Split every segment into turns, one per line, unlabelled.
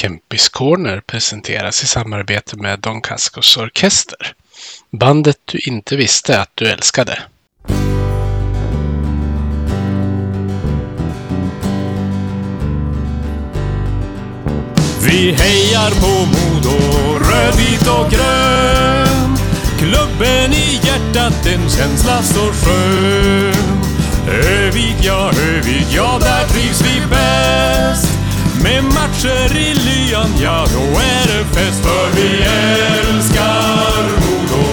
Kempis Corner presenteras i samarbete med Don Cascos Orkester. Bandet du inte visste att du älskade.
Vi hejar på Modo, rödvit och grön. Klubben i hjärtat, en känsla så skön. Övik, ja, Övik, ja, där trivs vi bäst. Med matcher i lyan, ja, då är det fest. För vi älskar Modo.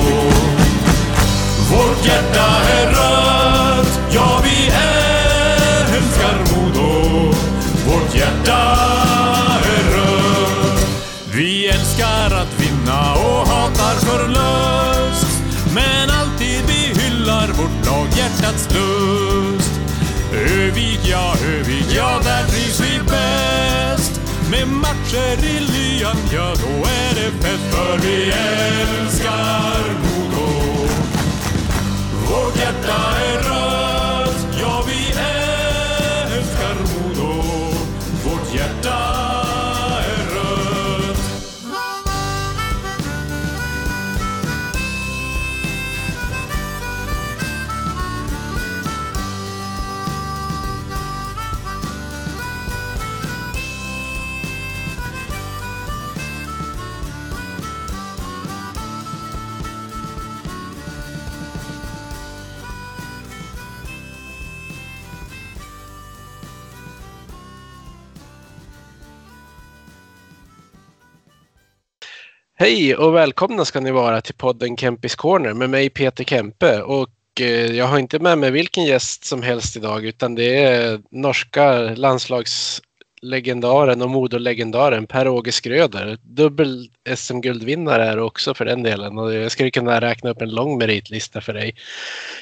Vårt hjärta är rött, ja, vi älskar Modo. Vårt hjärta är rött. Vi älskar att vinna och hatar förlust. Men alltid vi hyllar vårt lag, hjärtats lust. Övik, ja, Övik, ja, där trivs vi bäst. Med matcher i lyan, ja, då är det fest. För vi älskar Modo. Vårt hjärta är rött,
Hej och välkomna ska ni vara till podden Kempis Corner med mig Peter Kempe. Och eh, jag har inte med mig vilken gäst som helst idag utan det är norska landslagslegendaren och modolegendaren Per-Åge Skröder. Dubbel SM-guldvinnare är också för den delen och jag skulle kunna räkna upp en lång meritlista för dig.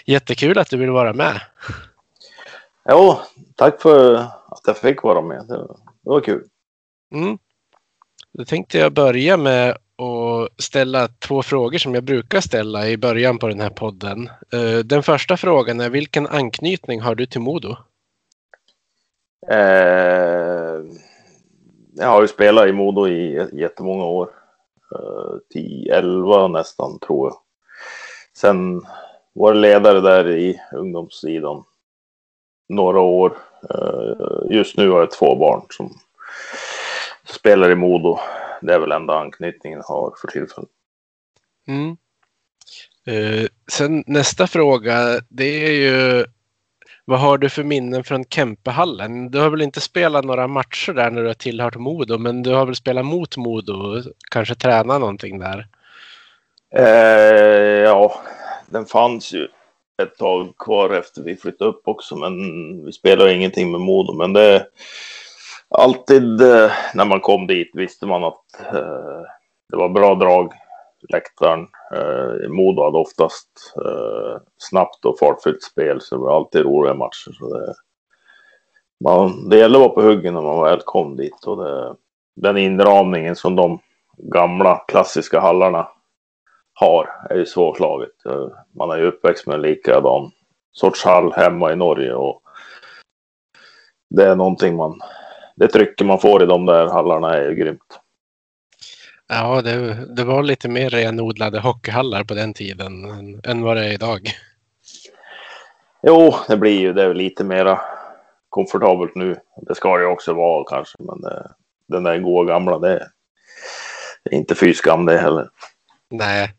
Jättekul att du vill vara med.
Jo, tack för att jag fick vara med. Det var, det var kul.
Mm. Då tänkte jag börja med att ställa två frågor som jag brukar ställa i början på den här podden. Eh, den första frågan är vilken anknytning har du till Modo?
Eh, jag har ju spelat i Modo i jättemånga år. Eh, 10, 11 nästan tror jag. Sen var ledare där i ungdomssidan några år. Eh, just nu har jag två barn som spelar i Modo. Det är väl enda anknytningen har för tillfället.
Mm. Eh, Sen nästa fråga, det är ju vad har du för minnen från Kempehallen? Du har väl inte spelat några matcher där när du har tillhört Modo, men du har väl spelat mot Modo och kanske tränat någonting där?
Eh, ja, den fanns ju ett tag kvar efter vi flyttade upp också, men vi spelade ingenting med Modo. Men det alltid eh, när man kom dit visste man att eh, det var bra drag. Läktaren. Eh, Modo hade oftast eh, snabbt och fartfyllt spel, så det var alltid roliga matcher. Så det, man, det gällde att vara på huggen när man väl kom dit. Och det, den inramningen som de gamla klassiska hallarna har är ju svårslaget. Eh, man är ju uppväxt med en likadan sorts hall hemma i Norge och det är någonting man, det trycket man får i de där hallarna är ju grymt.
Ja, det, det var lite mer renodlade hockeyhallar på den tiden än, än vad det är idag.
Jo, det blir ju det är lite mera komfortabelt nu. Det ska det ju också vara kanske, men det, den där goa gamla, det, är- det är inte fy skam det heller.
Nej.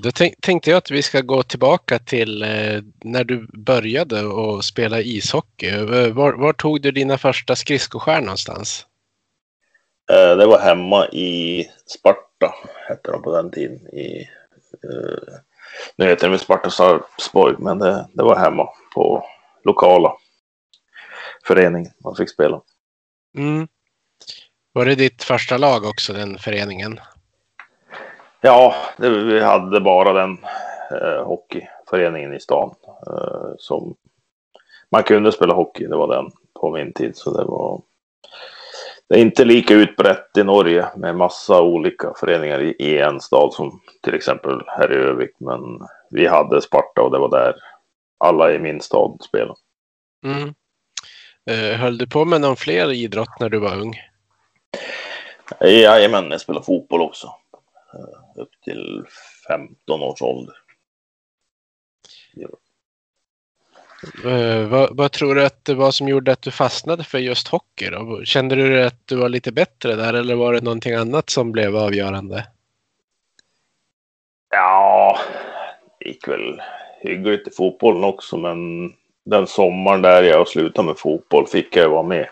Då tänk, tänkte jag att vi ska gå tillbaka till eh, när du började att spela ishockey. Eh, Var, var tog du dina första skridskoskär någonstans?
Eh, Det var hemma i Sparta, hette de på den tiden. I, eh, nu heter det Sparta Sarpsborg, men det, det var hemma på lokala föreningen man fick spela.
Mm. Var det ditt första lag också, den föreningen?
Ja, det, vi hade bara den eh, hockeyföreningen i stan eh, som man kunde spela hockey. Det var den på min tid, så det var det är inte lika utbrett i Norge med massa olika föreningar i, i en stad som till exempel här i Övik. Men vi hade Sparta och det var där alla i min stad spelade.
Mm. Eh, höll du på med någon fler idrott när du var ung?
Jajamän, jag spelade fotboll också. Eh, upp till 15 års ålder.
Eh, vad, vad, tror du att det var som gjorde att du fastnade för just hockey? Då? Kände du att du var lite bättre där eller var det någonting annat som blev avgörande?
Ja, det gick väl hyggligt i fotbollen också, men den sommaren där jag slutade med fotboll fick jag vara med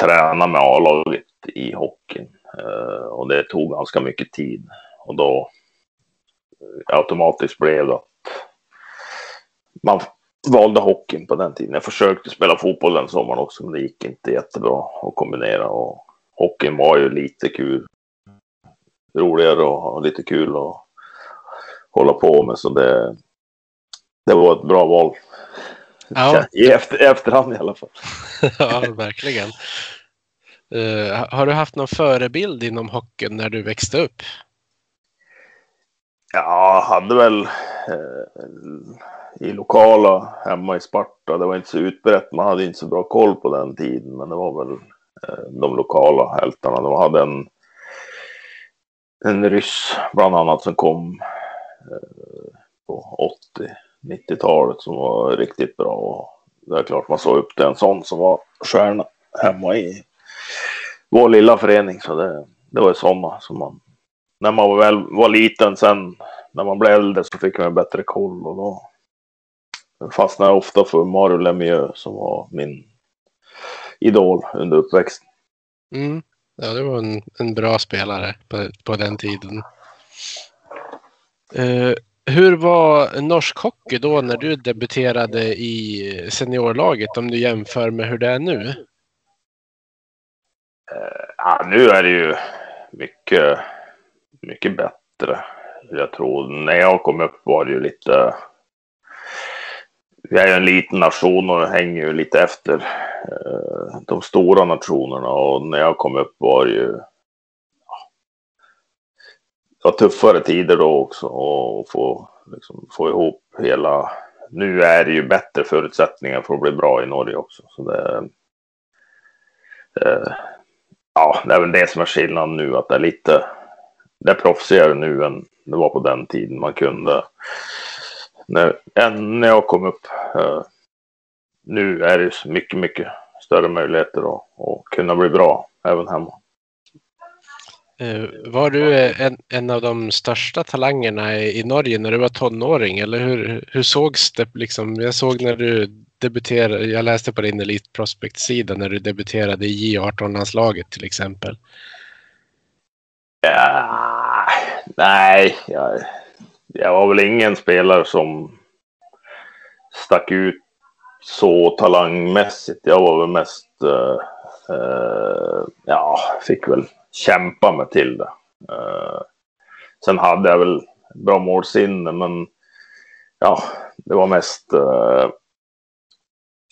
träna med A-laget i hockeyn. Uh, och det tog ganska mycket tid. Och då uh, automatiskt blev det att man valde hockeyn på den tiden. Jag försökte spela fotboll den sommaren också, men det gick inte jättebra att kombinera. Och hockeyn var ju lite kul. Roligare och lite kul att hålla på med. Så det, det var ett bra val. Ja. I efter, efterhand i alla fall.
ja, verkligen. Uh, har du haft någon förebild inom hockeyn när du växte upp?
Ja, jag hade väl eh, i lokala hemma i Sparta. Det var inte så utbrett. Man hade inte så bra koll på den tiden. Men det var väl eh, de lokala hältarna. De hade en, en ryss bland annat som kom eh, på 80-90-talet som var riktigt bra. Och det är klart man såg upp till en sån som var stjärna hemma i vår lilla förening. Så det, det var ju sådana som man, när man väl var liten sen, när man blev äldre så fick man bättre koll och då fastnade jag ofta för Mario Lemieux som var min idol under uppväxten.
Mm. Ja, det var en, en bra spelare på, på den tiden. Uh, hur var norsk hockey då när du debuterade i seniorlaget om du jämför med hur det är nu?
Eh, ja, nu är det ju mycket, mycket bättre. Jag tror när jag kom upp var det ju lite. Vi är ju en liten nation och hänger ju lite efter eh, de stora nationerna och när jag kom upp var det ju var tuffare tider då också och få, liksom, få ihop hela. Nu är det ju bättre förutsättningar för att bli bra i Norge också. Så det, eh, ja, det är väl det som är skillnaden nu, att det är lite det är proffsigare nu än det var på den tiden man kunde. När, när jag kom upp. Eh, nu är det mycket, mycket större möjligheter att, att kunna bli bra även hemma.
Eh, var du eh, en, en av de största talangerna i, Norge när du var tonåring? Eller hur, hur sågs det? Liksom, jag såg när du debuterade, jag läste på din Elite Prospect-sida när du debuterade i J18-landslaget till exempel.
Ja, nej, jag, jag var väl ingen spelare som stack ut så talangmässigt. Jag var väl mest, uh, uh, ja, fick väl kämpa mig till det. Uh, sen hade jag väl bra målsinne, men ja, det var mest.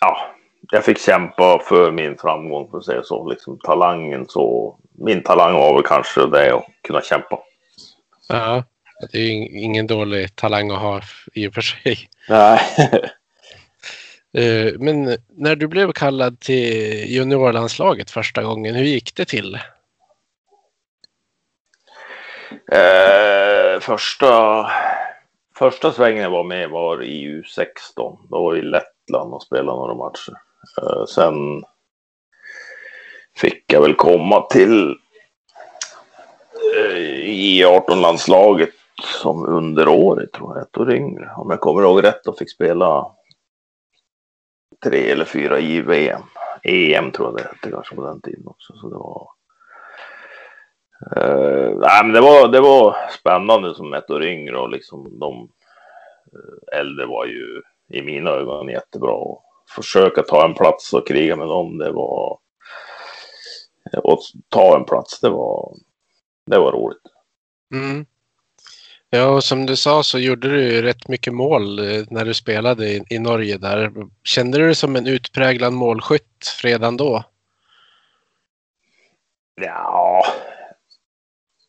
Ja, jag fick kämpa för min framgång för att säga så. Liksom talangen så. Min talang var väl kanske det att kunna kämpa.
Ja, det är ingen dålig talang att ha i och för sig.
Nej.
Eh, men när du blev kallad till juniorlandslaget första gången, hur gick det till?
Eh, första, första svängen jag var med var i U16. Då var vi i Lettland och spelade några matcher. Eh, sen fick jag väl komma till eh, J18-landslaget som underårig, tror jag, ett år yngre. Om jag kommer ihåg rätt och fick spela tre eller fyra i VM. EM tror jag det hette kanske på den tiden också. Så det var Uh, nej, men det, var, det var spännande som ett år yngre och liksom de uh, äldre var ju i mina ögon jättebra. Och försöka ta en plats och kriga med dem, det var... Och ta en plats, det var, det var roligt.
Mm. Ja, och som du sa så gjorde du rätt mycket mål eh, när du spelade i, i Norge där. Kände du dig som en utpräglad målskytt redan då?
Ja,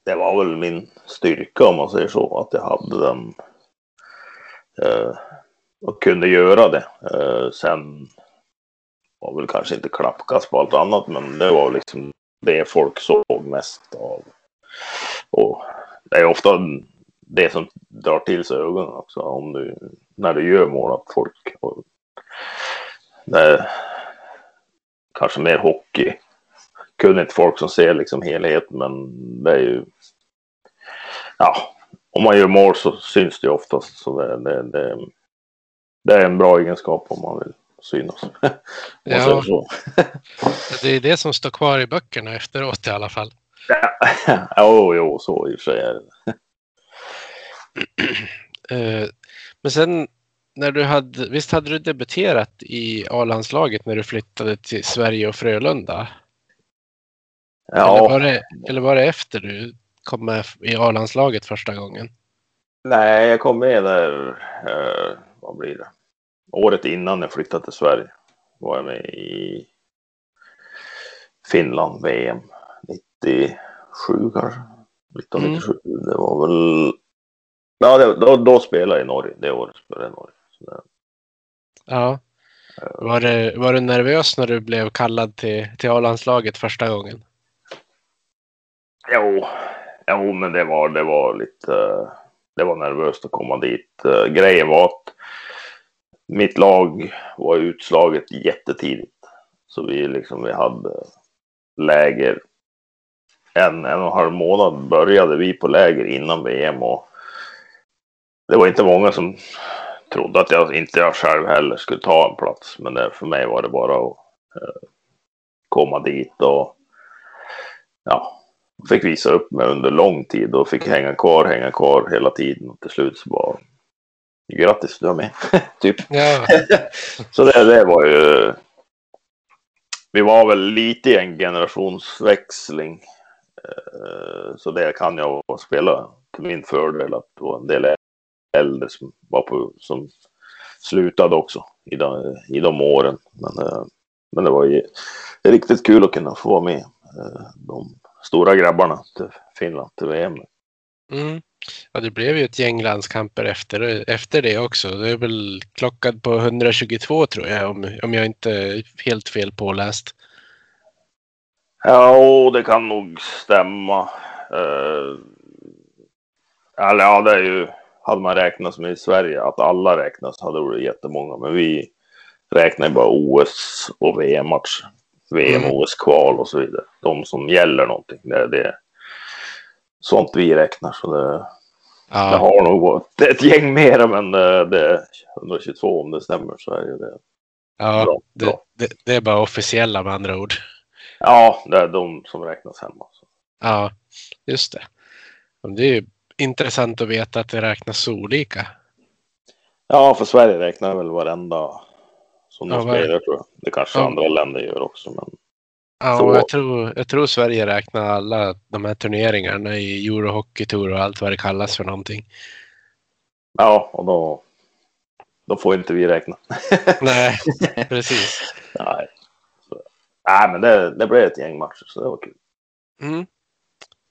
det var väl min styrka om man säger så, att jag hade den eh, och kunde göra det. Eh, sen var väl kanske inte klappkast på allt annat, men det var liksom det folk såg mest av. Och det är ofta det som drar till sig ögonen också om du, när du gör mål att folk. Och det kanske mer hockey. Kunnigt folk som ser liksom helheten, men det är ju. Ja, om man gör mål så syns det oftast. Så det, det, det, det är en bra egenskap om man vill synas.
ja, det är det som står kvar i böckerna efteråt i alla fall.
Ja, jo, jo, så i och för sig är det.
Eh, men sen när du hade, visst hade du debuterat i A-landslaget när du flyttade till Sverige och Frölunda? Ja. Eller var det, eller var det efter du kom med i A-landslaget första gången?
Nej, jag kom med där, eh, vad blir det? Året innan jag flyttade till Sverige var jag med i Finland VM 97 kanske. 1997. Mm. Det var väl. Ja, det, då, då spelade jag i Norge. Det året spelade jag i Norge. Så
Ja. Var, det, var du nervös när du blev kallad till, till A-landslaget första gången?
Jo, jo, men det var, det var lite. Det var nervöst att komma dit. Grejen var att mitt lag var utslaget jättetidigt. Så vi liksom, vi hade läger. En, en och en halv månad började vi på läger innan VM och det var inte många som trodde att jag, inte jag själv heller skulle ta en plats. Men det, för mig var det bara att eh, komma dit och ja, fick visa upp mig under lång tid och fick hänga kvar, hänga kvar hela tiden och till slut så bara grattis du är med. typ. Så det, det var ju. Vi var väl lite i en generationsväxling. Eh, så det kan jag spela till min fördel att det var en del äldre som var på som slutade också i de, i de åren. Men, eh, men det var ju riktigt kul att kunna få vara med eh, de stora grabbarna till Finland till VM.
Mm. Ja, det blev ju ett gäng landskamper efter, efter det också. Det är väl klockat på 122 tror jag, om, om jag inte är helt fel påläst.
Ja, det kan nog stämma. Uh, eller ja, det är ju, hade man räknat som i Sverige, att alla räknas hade det varit jättemånga. Men vi räknar ju bara OS och VM-match. VM, mm. OS-kval och så vidare. De som gäller någonting. Det är det sånt vi räknar. Så det, ja. det har nog varit ett gäng mera, men det, är 122 om det stämmer så är det
Ja, bra, det, bra. Det, det, är bara officiella med andra ord.
Ja, det är de som räknas hemma. Så.
Ja, just det. Det är ju intressant att veta att det räknas olika.
Ja, för Sverige räknar väl varenda som de ja, spelar tror jag. Det kanske ja. andra länder gör också. Men...
Ja, och jag tror, jag tror Sverige räknar alla de här turneringarna i Eurohockey Tour och allt vad det kallas för någonting.
Ja, och då, då får inte vi räkna.
Nej, precis.
Nej, så, nej men det, det blev ett gäng matcher så det var kul.
Mm.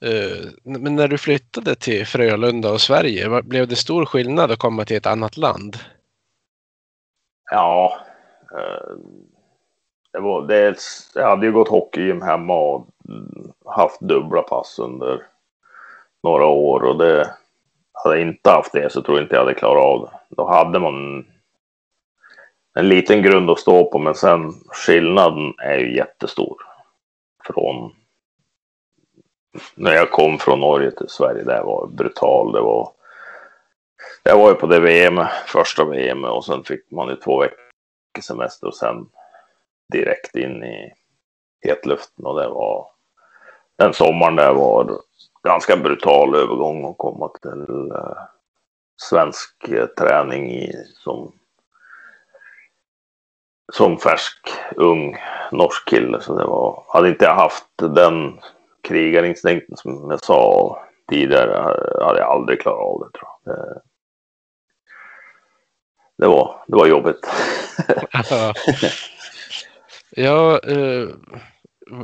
Uh, men när du flyttade till Frölunda och Sverige, blev det stor skillnad att komma till ett annat land?
Ja, uh, det var det, jag hade ju gått hockeygym hemma och haft dubbla pass under några år och det hade jag inte haft det så tror jag inte jag hade klarat av det. Då hade man en liten grund att stå på men sen skillnaden är ju jättestor. Från när jag kom från Norge till Sverige, det var brutal. Det var, jag var ju på det VM, första VM och sen fick man ju två veckor semester och sen direkt in i hetluften och det var den sommaren där var ganska brutal övergång att komma till uh, svensk uh, träning i, som som färsk, ung norsk kille. Så det var, hade inte jag haft den krigarinstinkten som jag sa tidigare hade jag aldrig klarat av det tror jag. Det, det var, det var jobbigt.
Ja, eh,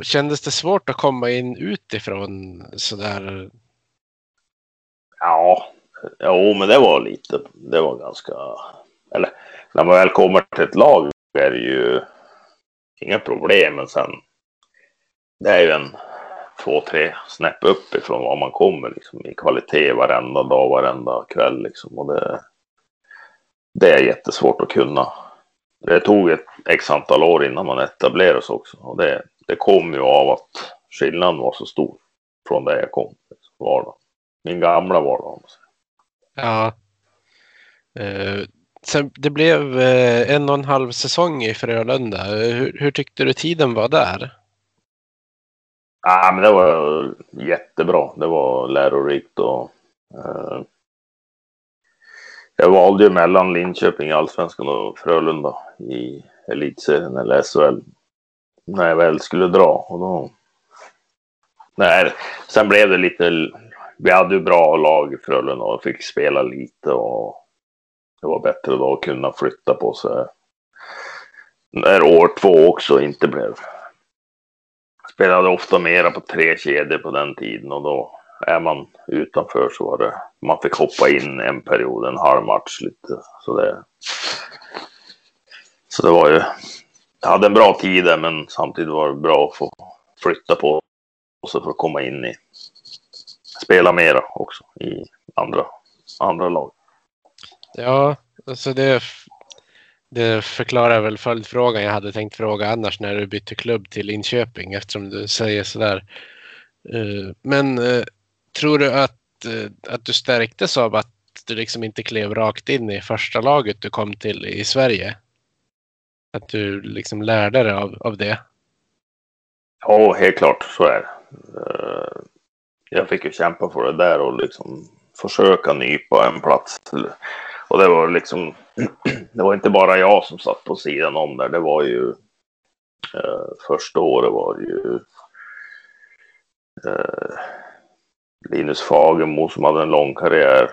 kändes det svårt att komma in utifrån sådär?
Ja, jo, men det var lite, det var ganska, eller när man väl kommer till ett lag är det ju inga problem, men sen det är ju en två, tre snäpp upp ifrån var man kommer liksom, i kvalitet varenda dag, varenda kväll. Liksom. Och det, det är jättesvårt att kunna. Det tog ett x antal år innan man etablerades också. Och det, det kom ju av att skillnaden var så stor från där jag kom. Vardag. Min gamla vardag.
Ja. Uh, sen, det blev uh, en och en halv säsong i Frölunda. Hur, hur tyckte du tiden var där?
Ja, men det var jättebra. Det var lärorikt och uh, jag valde ju mellan Linköping i Allsvenskan och Frölunda i elitserien eller SHL när jag väl skulle dra. Och då... Nej, sen blev det lite... Vi hade ju bra lag i Frölunda och fick spela lite och det var bättre då att kunna flytta på sig. När år två också inte blev spelade ofta mera på tre kedjor på den tiden och då är man utanför så var det, man fick hoppa in en period, en halv match lite. Så det, så det var ju, jag hade en bra tid där men samtidigt var det bra att få flytta på sig för att komma in i, spela mera också i andra, andra lag.
Ja, alltså det det förklarar väl följdfrågan jag hade tänkt fråga annars när du bytte klubb till Linköping eftersom du säger sådär. Eh, men eh, tror du att, eh, att du stärktes av att du liksom inte klev rakt in i första laget du kom till i Sverige? Att du liksom lärde dig av, av det?
Ja, helt klart så är det. Eh, jag fick ju kämpa för det där och liksom försöka nypa en plats. Och det var liksom det var inte bara jag som satt på sidan om där. Det var ju eh, första året var ju Linus Fagermo som hade en lång karriär.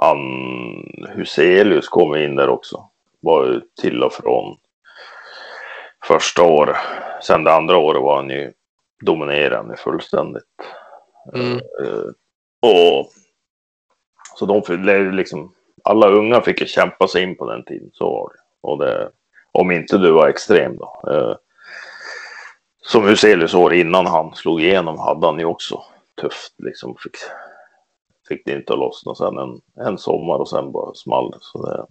Ann Huselius kom in där också. Var ju till och från första året. Sen det andra året var han ju dominerande fullständigt. Mm. Uh, och så de liksom alla unga fick ju kämpa sig in på den tiden, så var det. Och det om inte du var extrem då. Eh, som Huselius år innan han slog igenom hade han ju också tufft liksom. Fick, fick det inte att lossna sen en, en sommar och sen bara small så det.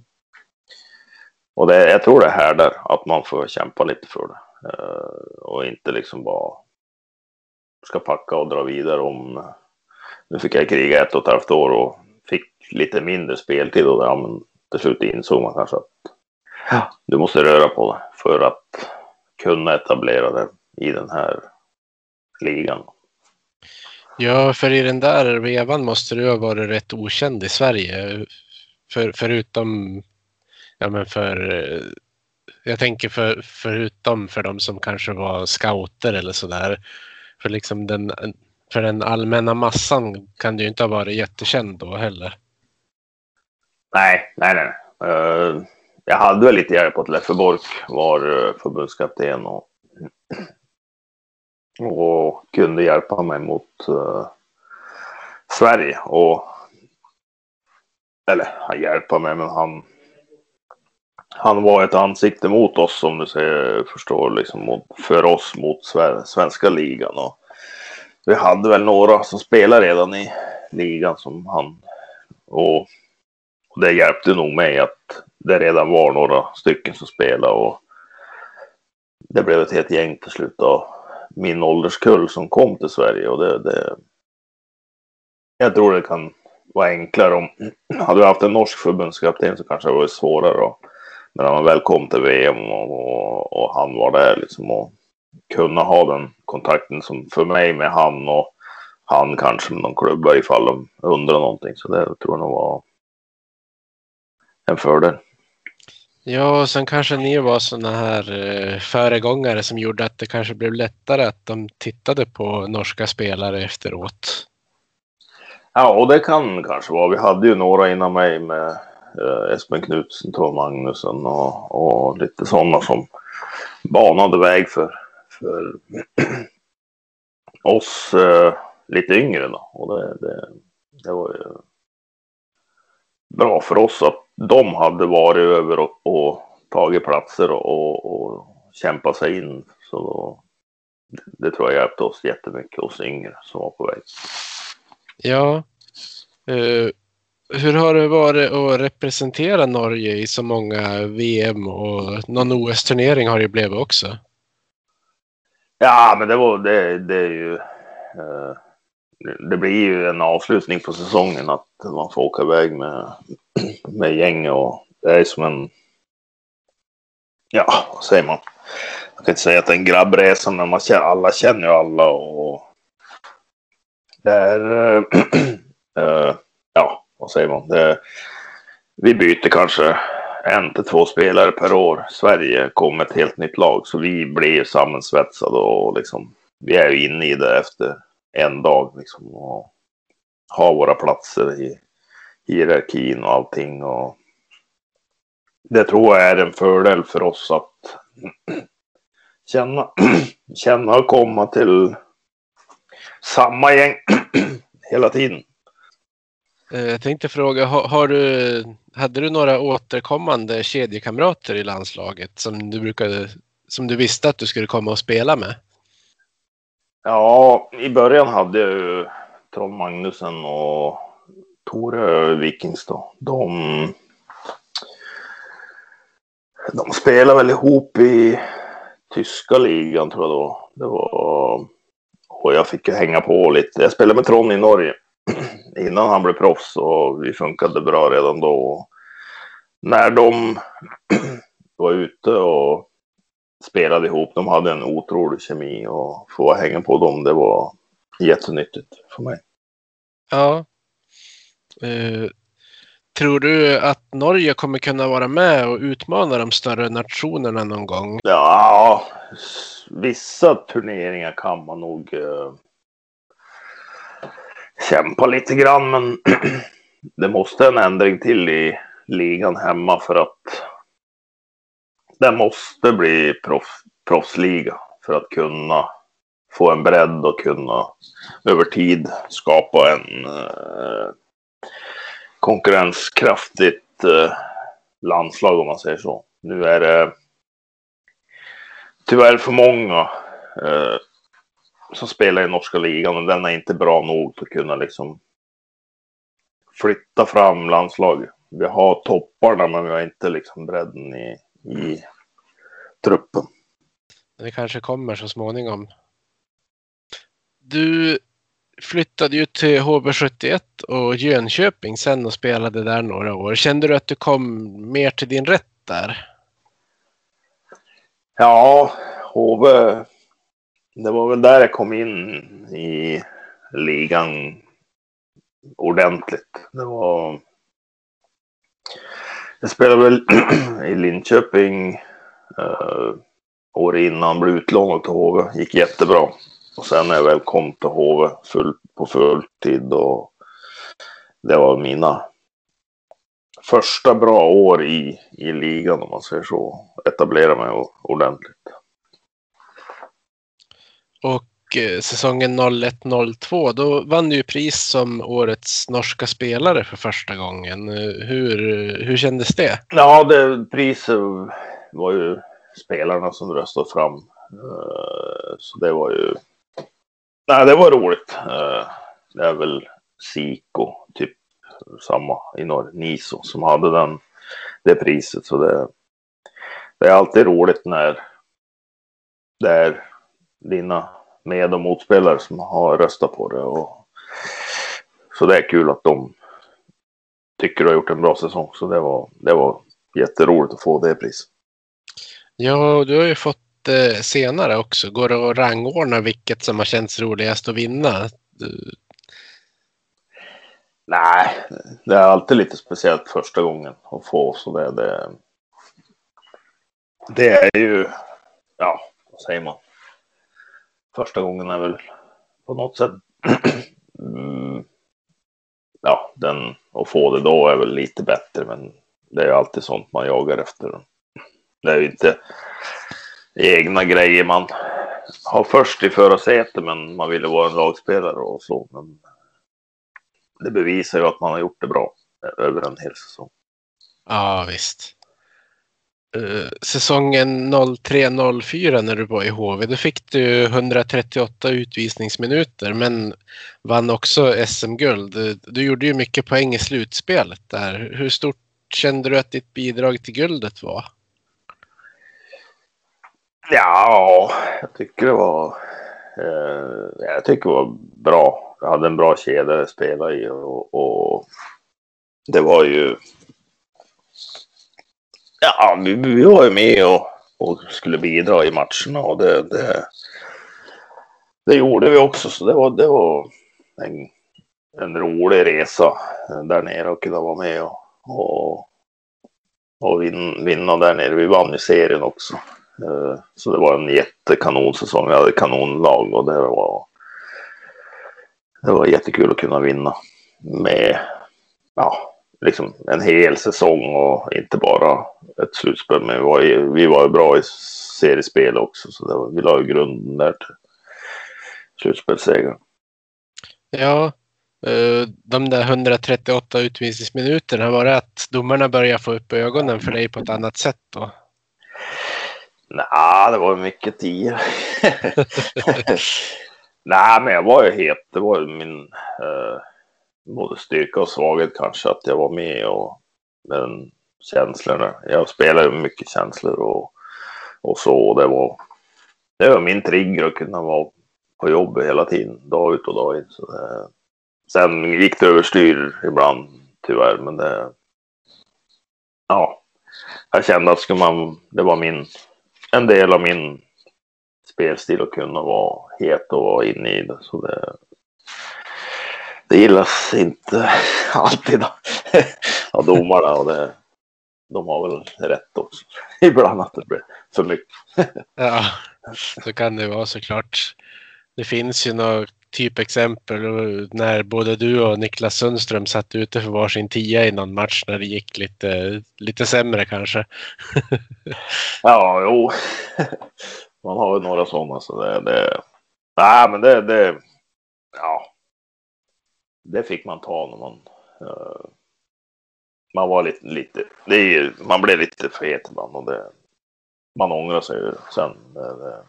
Och det, jag tror det är här där, att man får kämpa lite för det. Eh, och inte liksom bara ska packa och dra vidare om nu fick jag kriga ett och ett halvt år och lite mindre speltid och ja, men till slut insåg man kanske att ja. du måste röra på det för att kunna etablera det i den här ligan.
Ja, för i den där vevan måste du ha varit rätt okänd i Sverige. För, förutom, ja men för, jag tänker för, förutom för de som kanske var scouter eller sådär. För liksom den, för den allmänna massan kan du ju inte ha varit jättekänd då heller.
Nej, nej, nej. Uh, jag hade väl lite hjälp att Leffe Bork var eh, förbundskapten och, och kunde hjälpa mig mot uh, Sverige. Och, eller han hjälpa mig, men han, han var ett ansikte mot oss som du säger, förstår, liksom mot, för oss mot svenska ligan. Och vi hade väl några som spelade redan i ligan som han och och det hjälpte nog mig att det redan var några stycken som spelade och det blev ett helt gäng till slut av min ålderskull som kom till Sverige och det, det jag tror det kan vara enklare om hade vi haft en norsk förbundskapten så kanske det var svårare då. Men när man väl kom till VM och, och, och, han var där liksom och kunna ha den kontakten som för mig med han och han kanske med någon klubba ifall de undrar någonting. Så det tror jag nog var en fördel.
Ja, och sen kanske ni var sådana här eh, föregångare som gjorde att det kanske blev lättare att de tittade på norska spelare efteråt.
Ja, och det kan kanske vara. Vi hade ju några innan mig med eh, Espen Knutsen, Tom Magnusson och, och lite sådana som banade väg för, för oss eh, lite yngre. Då. Och det, det, det var ju bra för oss att de hade varit över och, och tagit platser och, och, kämpa sig in. Så det tror jag hjälpte oss jättemycket, oss yngre som var på väg.
Ja. Uh, hur har det varit att representera Norge i så många VM och någon OS-turnering har det blivit också?
Ja, men det var det, det är ju. Uh, det blir ju en avslutning på säsongen att man får åka iväg med, med gäng och det är som en. Ja, vad säger man? Jag kan inte säga att det är en grabbresa, men man känner, alla känner ju alla och. Det är. äh, ja, vad säger man? Det, vi byter kanske en till två spelare per år. Sverige kom med ett helt nytt lag, så vi blir sammansvetsade och liksom. Vi är ju inne i det efter en dag liksom och ha våra platser i hierarkin och allting och det tror jag är en fördel för oss att känna, känna och komma till samma gäng hela tiden.
Eh, jag tänkte fråga, har, har, du, hade du några återkommande kedjekamrater i landslaget som du brukade, som du visste att du skulle komma och spela med?
Ja, i början hade jag ju Trond Magnusen och Tore Vikings då. De, de spelade väl ihop i tyska ligan tror jag då. Det var, och jag fick ju hänga på lite. Jag spelade med Trond i Norge innan han blev proffs och vi funkade bra redan då. När de var ute och spelade ihop. De hade en otrolig kemi och få hänga på dem, det var jättenyttigt för mig.
Ja. Uh, tror du att Norge kommer kunna vara med och utmana de större nationerna någon gång?
Ja, vissa turneringar kan man nog uh, kämpa lite grann, men det måste en ändring till i ligan hemma för att det måste bli proff, proffsliga för att kunna få en bredd och kunna över tid skapa en eh, konkurrenskraftigt eh, landslag om man säger så. Nu är det tyvärr för många eh, som spelar i norska ligan och den är inte bra nog för att kunna liksom flytta fram landslaget. Vi har topparna men vi har inte liksom bredden i i truppen.
Det kanske kommer så småningom. Du flyttade ju till HB71 och Jönköping sen och spelade där några år. Kände du att du kom mer till din rätt där?
Ja, HB. Det var väl där jag kom in i ligan ordentligt. Det var jag spelade väl i Linköping uh, år innan, blev utlånad till HV. Gick jättebra. Och sen när jag väl kom till HV full, på fulltid och det var mina första bra år i, i ligan om man säger så. Etablera mig ordentligt.
Och Eh, säsongen 01-02 då vann du ju pris som årets norska spelare för första gången. Eh, hur, hur kändes det?
Ja, det priset var ju spelarna som röstade fram. Eh, så det var ju... Nej, det var roligt. Eh, det är väl Siko, typ samma i norr, Niso, som hade den, det priset. Så det, det är alltid roligt när det är dina med och motspelare som har röstat på det. Och, så det är kul att de tycker du har gjort en bra säsong. Så det var, det var jätteroligt att få det priset.
Ja, du har ju fått eh, senare också. Går det att rangordna vilket som har känts roligast att vinna? Du...
Nej, det är alltid lite speciellt första gången att få så det. Det, det är ju, ja, vad säger man? första gången är väl på något sätt. Mm, ja, den att få det då är väl lite bättre, men det är ju alltid sånt man jagar efter. Det är ju inte egna grejer man har först i förarsätet, men man ville vara en lagspelare och så. Men det bevisar ju att man har gjort det bra över en hel säsong.
Ja, visst. Uh, säsongen 03-04 när du var i HV, då fick du 138 utvisningsminuter men vann också SM-guld. Du, du gjorde ju mycket poäng i slutspelet där. Hur stort kände du att ditt bidrag till guldet var?
Ja, jag tycker det var. Eh, jag tycker det var bra. Jag hade en bra kedja att spela i och, och det var ju. Ja, vi, vi var ju med och, och skulle bidra i matcherna och det, det, det gjorde vi också. Så det var, det var en, en rolig resa där nere och kunna vara med och, och, och vinna, vinna där nere. Vi vann ju serien också. Eh, så det var en jättekanonsäsong. Vi hade kanonlag och det var, det var jättekul att kunna vinna med ja, liksom en hel säsong och inte bara ett slutspel. Men vi var, vi var bra i seriespel också så det var, vi la ju grunden där till slutspelssegern.
Ja, eh, de där 138 utvisningsminuterna, var det att domarna började få upp ögonen för dig på ett annat sätt då?
Nej, det var mycket tid. Nej, men jag var ju het. Det var ju min eh, både styrka och svaghet kanske att jag var med och men känslorna. Jag spelade mycket känslor och, och så. Det var, det var min trigger att kunna vara på jobbet hela tiden, dag ut och dag in. Så det, sen gick det överstyr ibland tyvärr, men det. Ja, jag kände att skulle man, det var min en del av min spelstil att kunna vara het och vara inne i det. Så det, det gillas inte alltid av domarna och det, de har väl rätt också. Ibland att det blir för mycket.
ja, så kan det vara såklart. Det finns ju något typexempel när både du och Niklas Sundström satt ute för varsin tia i någon match när det gick lite, lite sämre kanske.
ja, jo. Man har ju några sådana så det, det... Nej, men det, det... Ja. Det fick man ta när man... Uh, man var lite, lite... Det är, man blev lite fet ibland och det... Man ångrar sig ju sen. Det,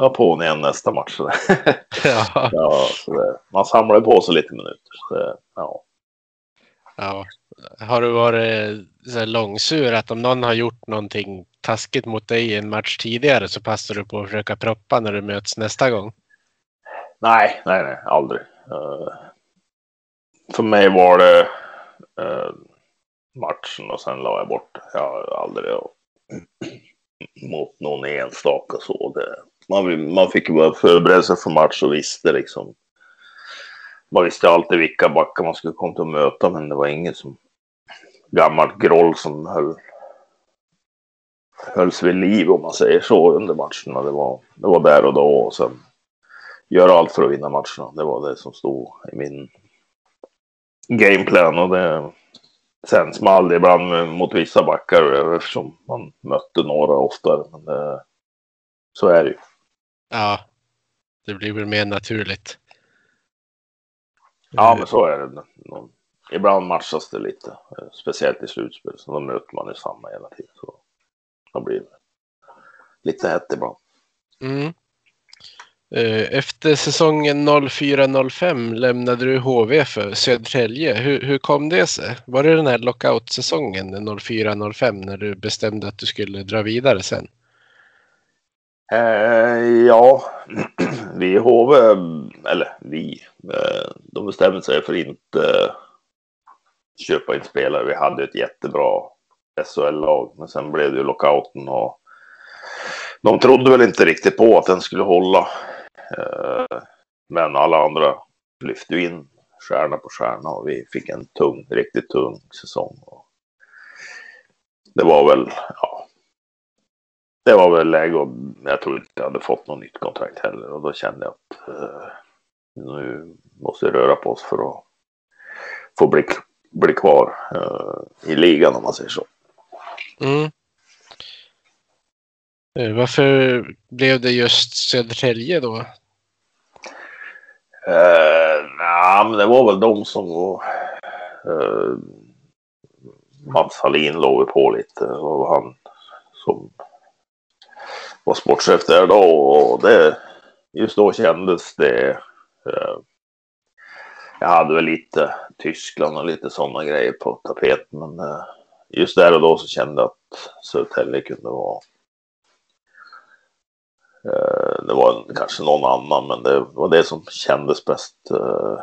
det, ha på den igen nästa match. ja. ja man samlar på sig lite minuter. Så ja.
ja. Har du varit så långsur att om någon har gjort någonting taskigt mot dig i en match tidigare så passar du på att försöka proppa när du möts nästa gång?
Nej, nej, nej, aldrig. Uh, för mig var det uh, matchen och sen la jag bort. Jag har aldrig mot någon enstaka så. Det, man, man fick ju bara förbereda sig för match och visste liksom. Man visste alltid vilka backar man skulle komma till att möta, men det var inget som gammalt groll som höll hölls vid liv om man säger så under matcherna. Det var, det var där och då och sen göra allt för att vinna matcherna. Det var det som stod i min gameplan och det sen small det ibland mot vissa backar eftersom man mötte några oftare. Men det, så är det ju.
Ja, det blir väl mer naturligt.
Ja, men så är det. Ibland matchas det lite, speciellt i slutspel, så då möter man ju samma hela tiden. Så då blir det lite hett ibland.
Mm. Eh, efter säsongen 04-05 lämnade du HV för Södertälje. Hur, hur kom det sig? Var det den här lockout-säsongen 04-05 när du bestämde att du skulle dra vidare sen?
Eh, ja, vi i HV, eller vi, eh, de bestämde sig för att inte eh, köpa in spelare. Vi hade ett jättebra SHL-lag, men sen blev det ju lockouten och de trodde väl inte riktigt på att den skulle hålla. Eh, men alla andra lyfte in stjärna på stjärna och vi fick en tung, riktigt tung säsong. Det var väl, ja, det var väl läge och jag tror inte jag hade fått något nytt kontrakt heller och då kände jag att eh, nu måste jag röra på oss för att få bli, bli kvar eh, i ligan om man säger så.
Mm. Eh, varför blev det just Södertälje då?
Uh, nah, men det var väl de som var... Uh, Mats Hallin låg på lite och han som var sportchef där då och det, just då kändes det. Eh, jag hade väl lite Tyskland och lite sådana grejer på tapeten men eh, just där och då så kände jag att Södertälje kunde vara eh, det var kanske någon annan, men det var det som kändes bäst eh,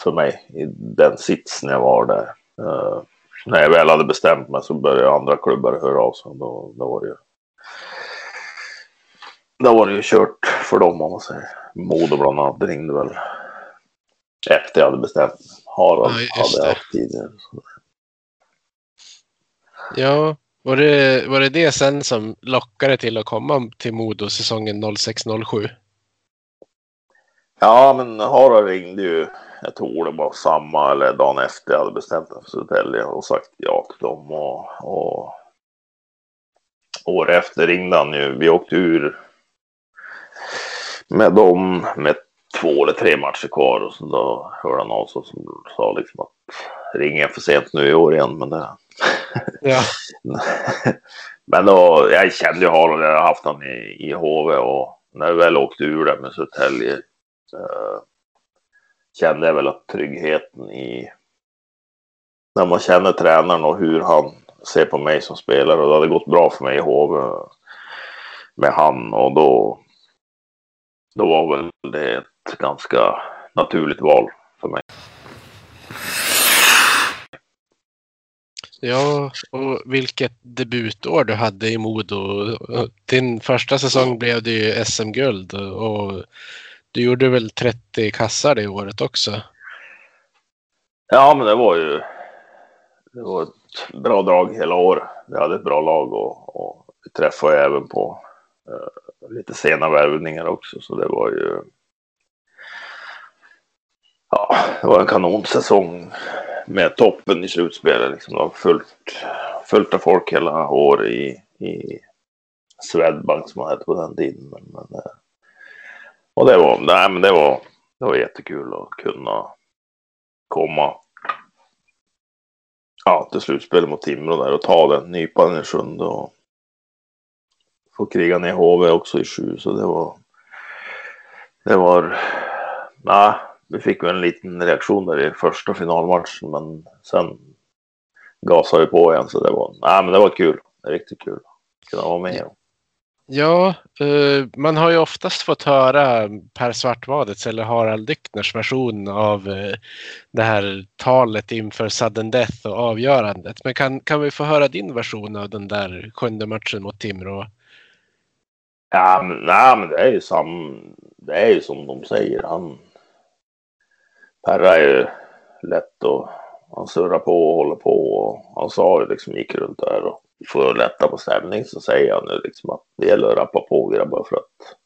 för mig i den sitsen jag var där. Eh, när jag väl hade bestämt mig så började andra klubbar höra av sig. Då, då var det ju då var det ju kört för dem om man säger. Modo bland annat ringde väl efter jag hade bestämt. Harald ja, hade jag haft tidigare.
Ja, var det, var det det sen som lockade till att komma till Modo säsongen 06-07?
Ja, men Harald ringde ju jag tror det var samma eller dagen efter jag hade bestämt mig för Södertälje och sagt ja till dem. Och, och år efter ringde han ju. Vi åkte ur med dem med två eller tre matcher kvar och så då hörde han av sig och sa liksom att ring för sent nu i år igen. Men det...
Ja.
men då, jag kände ju Harald, jag har haft honom i, i HV och när vi väl åkte ur det med Södertälje eh, kände jag väl att tryggheten i när man känner tränaren och hur han ser på mig som spelare och det hade gått bra för mig i HV med han och då då var väl det ett ganska naturligt val för mig.
Ja, och vilket debutår du hade i Modo. Din första säsong blev det ju SM-guld och du gjorde väl 30 kassar det året också?
Ja, men det var ju det var ett bra drag hela året. Vi hade ett bra lag och, och vi träffade även på Eh, lite sena värvningar också. Så det var ju ja, det var en kanonsäsong med toppen i slutspelet. Liksom. Det var fullt, fullt av folk hela året i, i Swedbank som man hette på den tiden. Men, men uh, och det var, nej, men det var, det var jättekul att kunna komma ja, till slutspel mot Timrå där och ta den nypan i sjunde och få kriga ner HV också i sju. Så det var, det var, nej, vi fick väl en liten reaktion där i första finalmatchen, men sen gasade vi på igen. Så det var, nej, men det var kul. Det riktigt kul att kunna vara med.
Ja, eh, man har ju oftast fått höra Per Svartvadets eller Harald Dyckners version av eh, det här talet inför sudden death och avgörandet. Men kan, kan vi få höra din version av den där sjunde matchen mot Timrå?
Ja, men, nej, men det är ju sam, det är ju som de säger. Han, Perra är ju lätt och han surrar på och håller på och han sa ju liksom gick runt där och för att lätta på stämning så säger jag nu liksom att det gäller att rappa på grabbar för att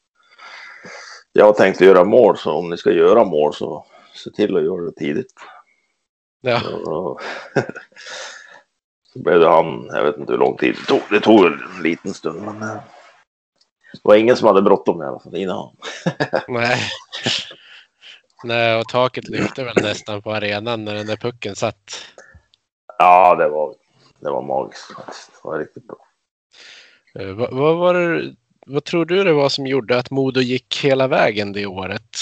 jag har tänkt göra mål så om ni ska göra mål så se till att göra det tidigt.
Ja.
Så, så blev det han, jag vet inte hur lång tid det tog, det tog en liten stund men det var ingen som hade bråttom i alla fall innan.
Nej. Nej, och taket lyfte väl nästan på arenan när den där pucken satt.
Ja, det var det var magiskt. Det var riktigt bra.
Uh, vad, vad, var det, vad tror du det var som gjorde att Modo gick hela vägen det året?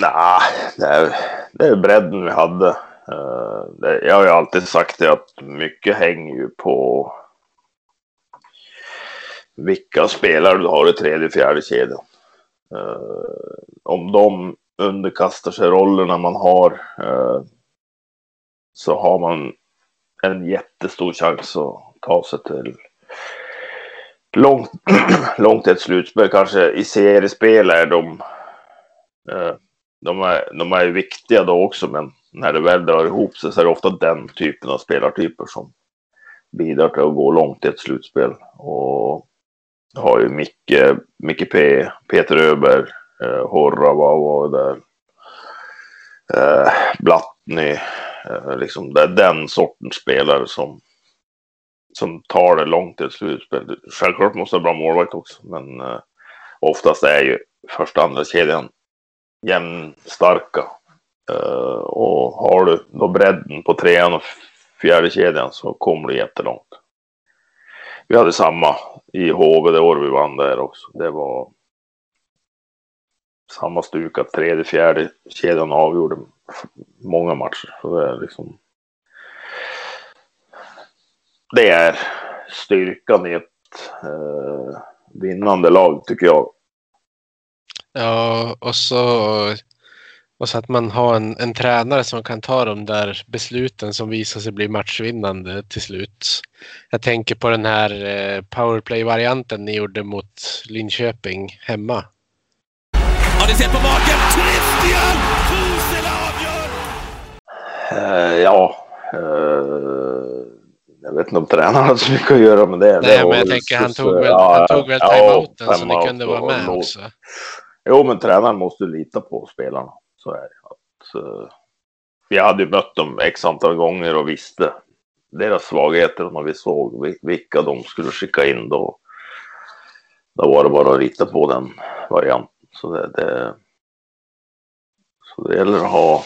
Nej, det är, det är bredden vi hade. Uh, det, jag har ju alltid sagt det att mycket hänger ju på vilka spelare du har i tredje, och fjärde kedjan. Eh, om de underkastar sig rollerna man har eh, så har man en jättestor chans att ta sig till långt, långt ett slutspel. Kanske i seriespel är de, eh, de, är, de är viktiga då också, men när det väl drar ihop sig så är det ofta den typen av spelartyper som bidrar till att gå långt i ett slutspel. Och har ju Micke, Micke P, Peter Öberg, eh, Horra var, var där. Eh, Blattny, Eh, liksom, det är den sortens spelare som, som tar det långt till slutspel. Självklart måste ha bra målvakt också, men eh, oftast är ju första andra kedjan jämnstarka. Eh, och har du då bredden på trean och fjärde kedjan så kommer du jättelångt. Vi hade samma i HV det år vi vann där också. Det var samma stuk att tredje, fjärde kedjan avgjorde många matcher. Så det är liksom. Det är styrkan i ett eh, vinnande lag tycker jag.
Ja, och så, och så att man har en, en tränare som kan ta de där besluten som visar sig bli matchvinnande till slut. Jag tänker på den här eh, powerplay-varianten ni gjorde mot Linköping hemma.
Har ni sett på maken? Christian Kusela avgör!
Eh, ja. Eh, jag vet inte om tränaren har så mycket att göra med det.
Nej,
det
men jag tänker han tog väl,
ja,
han tog väl
ja,
timeouten så ni kunde vara med också.
Jo, men tränaren måste ju lita på spelarna. Så är det. Att, eh, uh, vi hade ju mött dem x antal gånger och visste deras svagheter. När vi såg vilka de skulle skicka in då, då var det bara att rita på den varianten. Så det, det, så det gäller att ha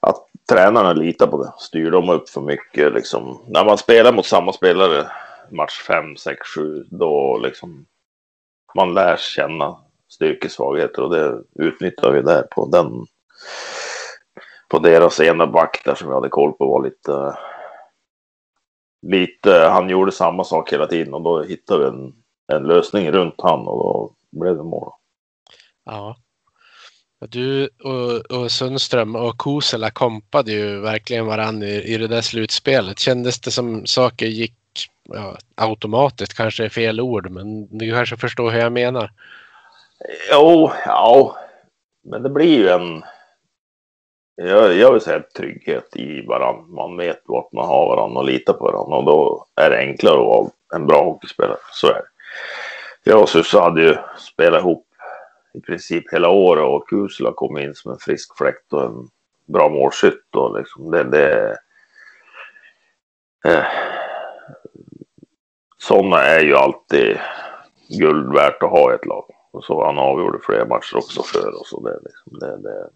att tränarna litar på det. Styr de upp för mycket liksom. När man spelar mot samma spelare match 5, 6, 7 då liksom man lär känna styrkesvagheter och det utnyttjar vi där på den på deras ena back där som vi hade koll på var lite lite, han gjorde samma sak hela tiden och då hittade vi en, en lösning runt han och då blev det mål.
Ja. Du och, och Sundström och Kosela kompade ju verkligen varandra i, i det där slutspelet. Kändes det som saker gick ja, automatiskt, kanske är fel ord, men du kanske förstår hur jag menar.
Jo, ja, men det blir ju en jag, jag vill säga trygghet i varandra. Man vet vart man har varandra och litar på varandra och då är det enklare att vara en bra hockeyspelare. Så är det. Jag och Susse hade ju spelat ihop i princip hela året och Kusula kom in som en frisk fläkt och en bra målskytt och liksom det, det eh, sådana är ju alltid guld värt att ha i ett lag. Och så han avgjorde flera matcher också för oss. Och det, liksom, det, det,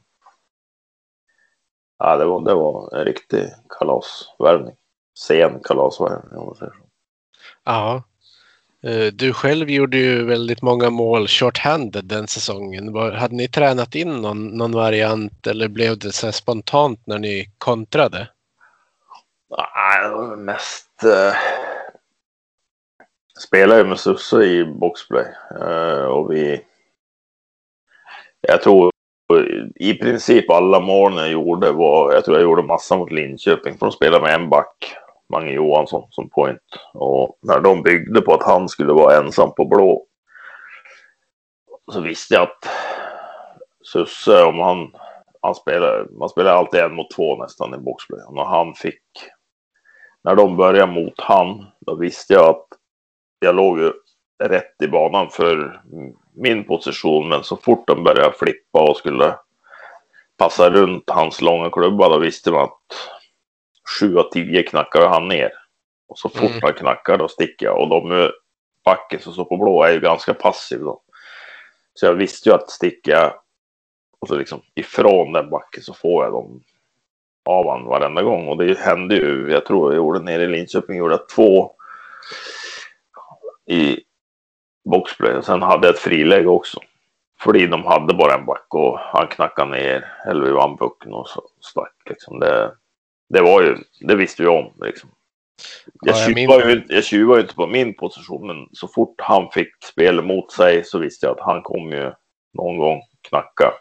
ja, det, var, det var en riktig kalasvärvning. Sen kalasvärvning om man säger så.
Ja. Eh, Du själv gjorde ju väldigt många mål short-handed den säsongen. Hade ni tränat in någon, någon variant eller blev det så spontant när ni kontrade?
Nej, det var mest... Eh, spelade ju med Susse i boxplay. Eh, och vi... Jag tror i princip alla målen jag gjorde var... Jag tror jag gjorde massa mot Linköping. För de spelade med en back. Mange Johansson som point. Och när de byggde på att han skulle vara ensam på blå. Så visste jag att Susse, om han... Han spelade, man spelar alltid en mot två nästan i boxplay. Och när han fick när de började mot han, då visste jag att jag låg ju rätt i banan för min position. Men så fort de började flippa och skulle passa runt hans långa klubba, då visste man att sju av tio knackade han ner. Och så fort
Mm.
han knackar, då sticker jag. Och de backen som står på blå är ju ganska passiv då. Så jag visste ju att sticker jag och så liksom ifrån den backen så får jag dem av han varenda gång. Och det hände ju, jag tror jag gjorde nere i Linköping, gjorde jag två i boxplay. Sen hade jag ett friläge också. För de hade bara en back och han knackade ner, eller vi vann pucken och så stack liksom. Det, det var ju, det visste vi om liksom. Jag,
Ja, jag
tjuvar ju, jag ju inte på min position, men så fort han fick spel mot sig så visste jag att han kommer ju någon gång knacka.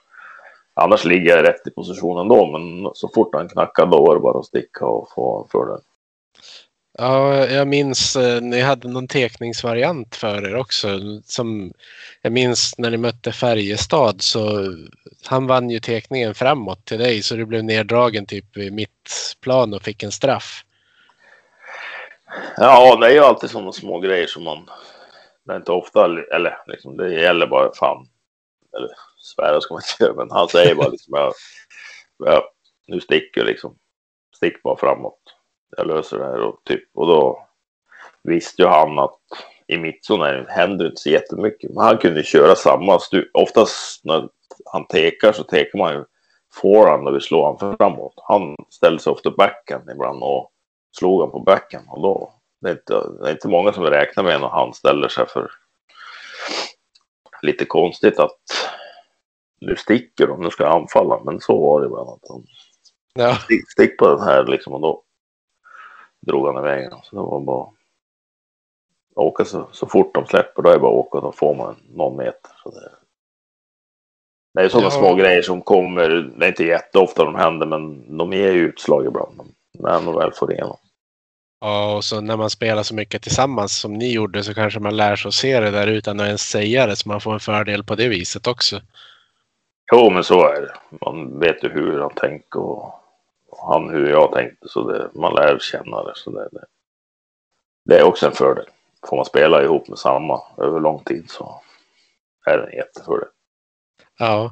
Annars ligger jag rätt i positionen då, men så fort han knackade då var det bara att sticka och få för den.
Ja, jag minns eh, ni hade någon tekningsvariant för er också. Som jag minns när ni mötte Färjestad så han vann ju tekningen framåt till dig så du blev neddragen typ i mittplan och fick en straff.
Ja, det är ju alltid sådana små grejer som man... Det är inte ofta, eller liksom, det gäller bara fan... Eller svära ska man inte göra, men han säger bara liksom... jag, jag, nu sticker jag liksom. Stick bara framåt. Jag löser det här och typ... Och då visste ju han att i mittzon händer det inte så jättemycket. Men han kunde köra samma stu- Oftast när han tekar så tekar man ju forehand och vi slår han framåt. Han ställde sig ofta backhand ibland och slog han på backhand. Och då, det, är inte, det är inte många som räknar med när han ställer sig för lite konstigt att nu sticker de, nu ska jag anfalla. Men så var det ibland. Att
Ja.
stick, stick på den här liksom och då drog han iväg. Så det var bara åka så, så fort de släpper. Då är det bara att åka. Då får man någon meter. Så det, det är sådana
Ja.
små grejer som kommer. Det är inte jätteofta de händer men de ger ju utslag ibland. När de väl får igenom.
Ja, och så när man spelar så mycket tillsammans som ni gjorde så kanske man lär sig att se det där utan att ens säga det så man får en fördel på det viset också.
Jo men så är det. Man vet ju hur han tänker och, och han hur jag tänkte. Så det, man lär känna det. Så det, det, det är också en fördel. Får man spela ihop med samma över lång tid så är det en jättefördel.
Ja.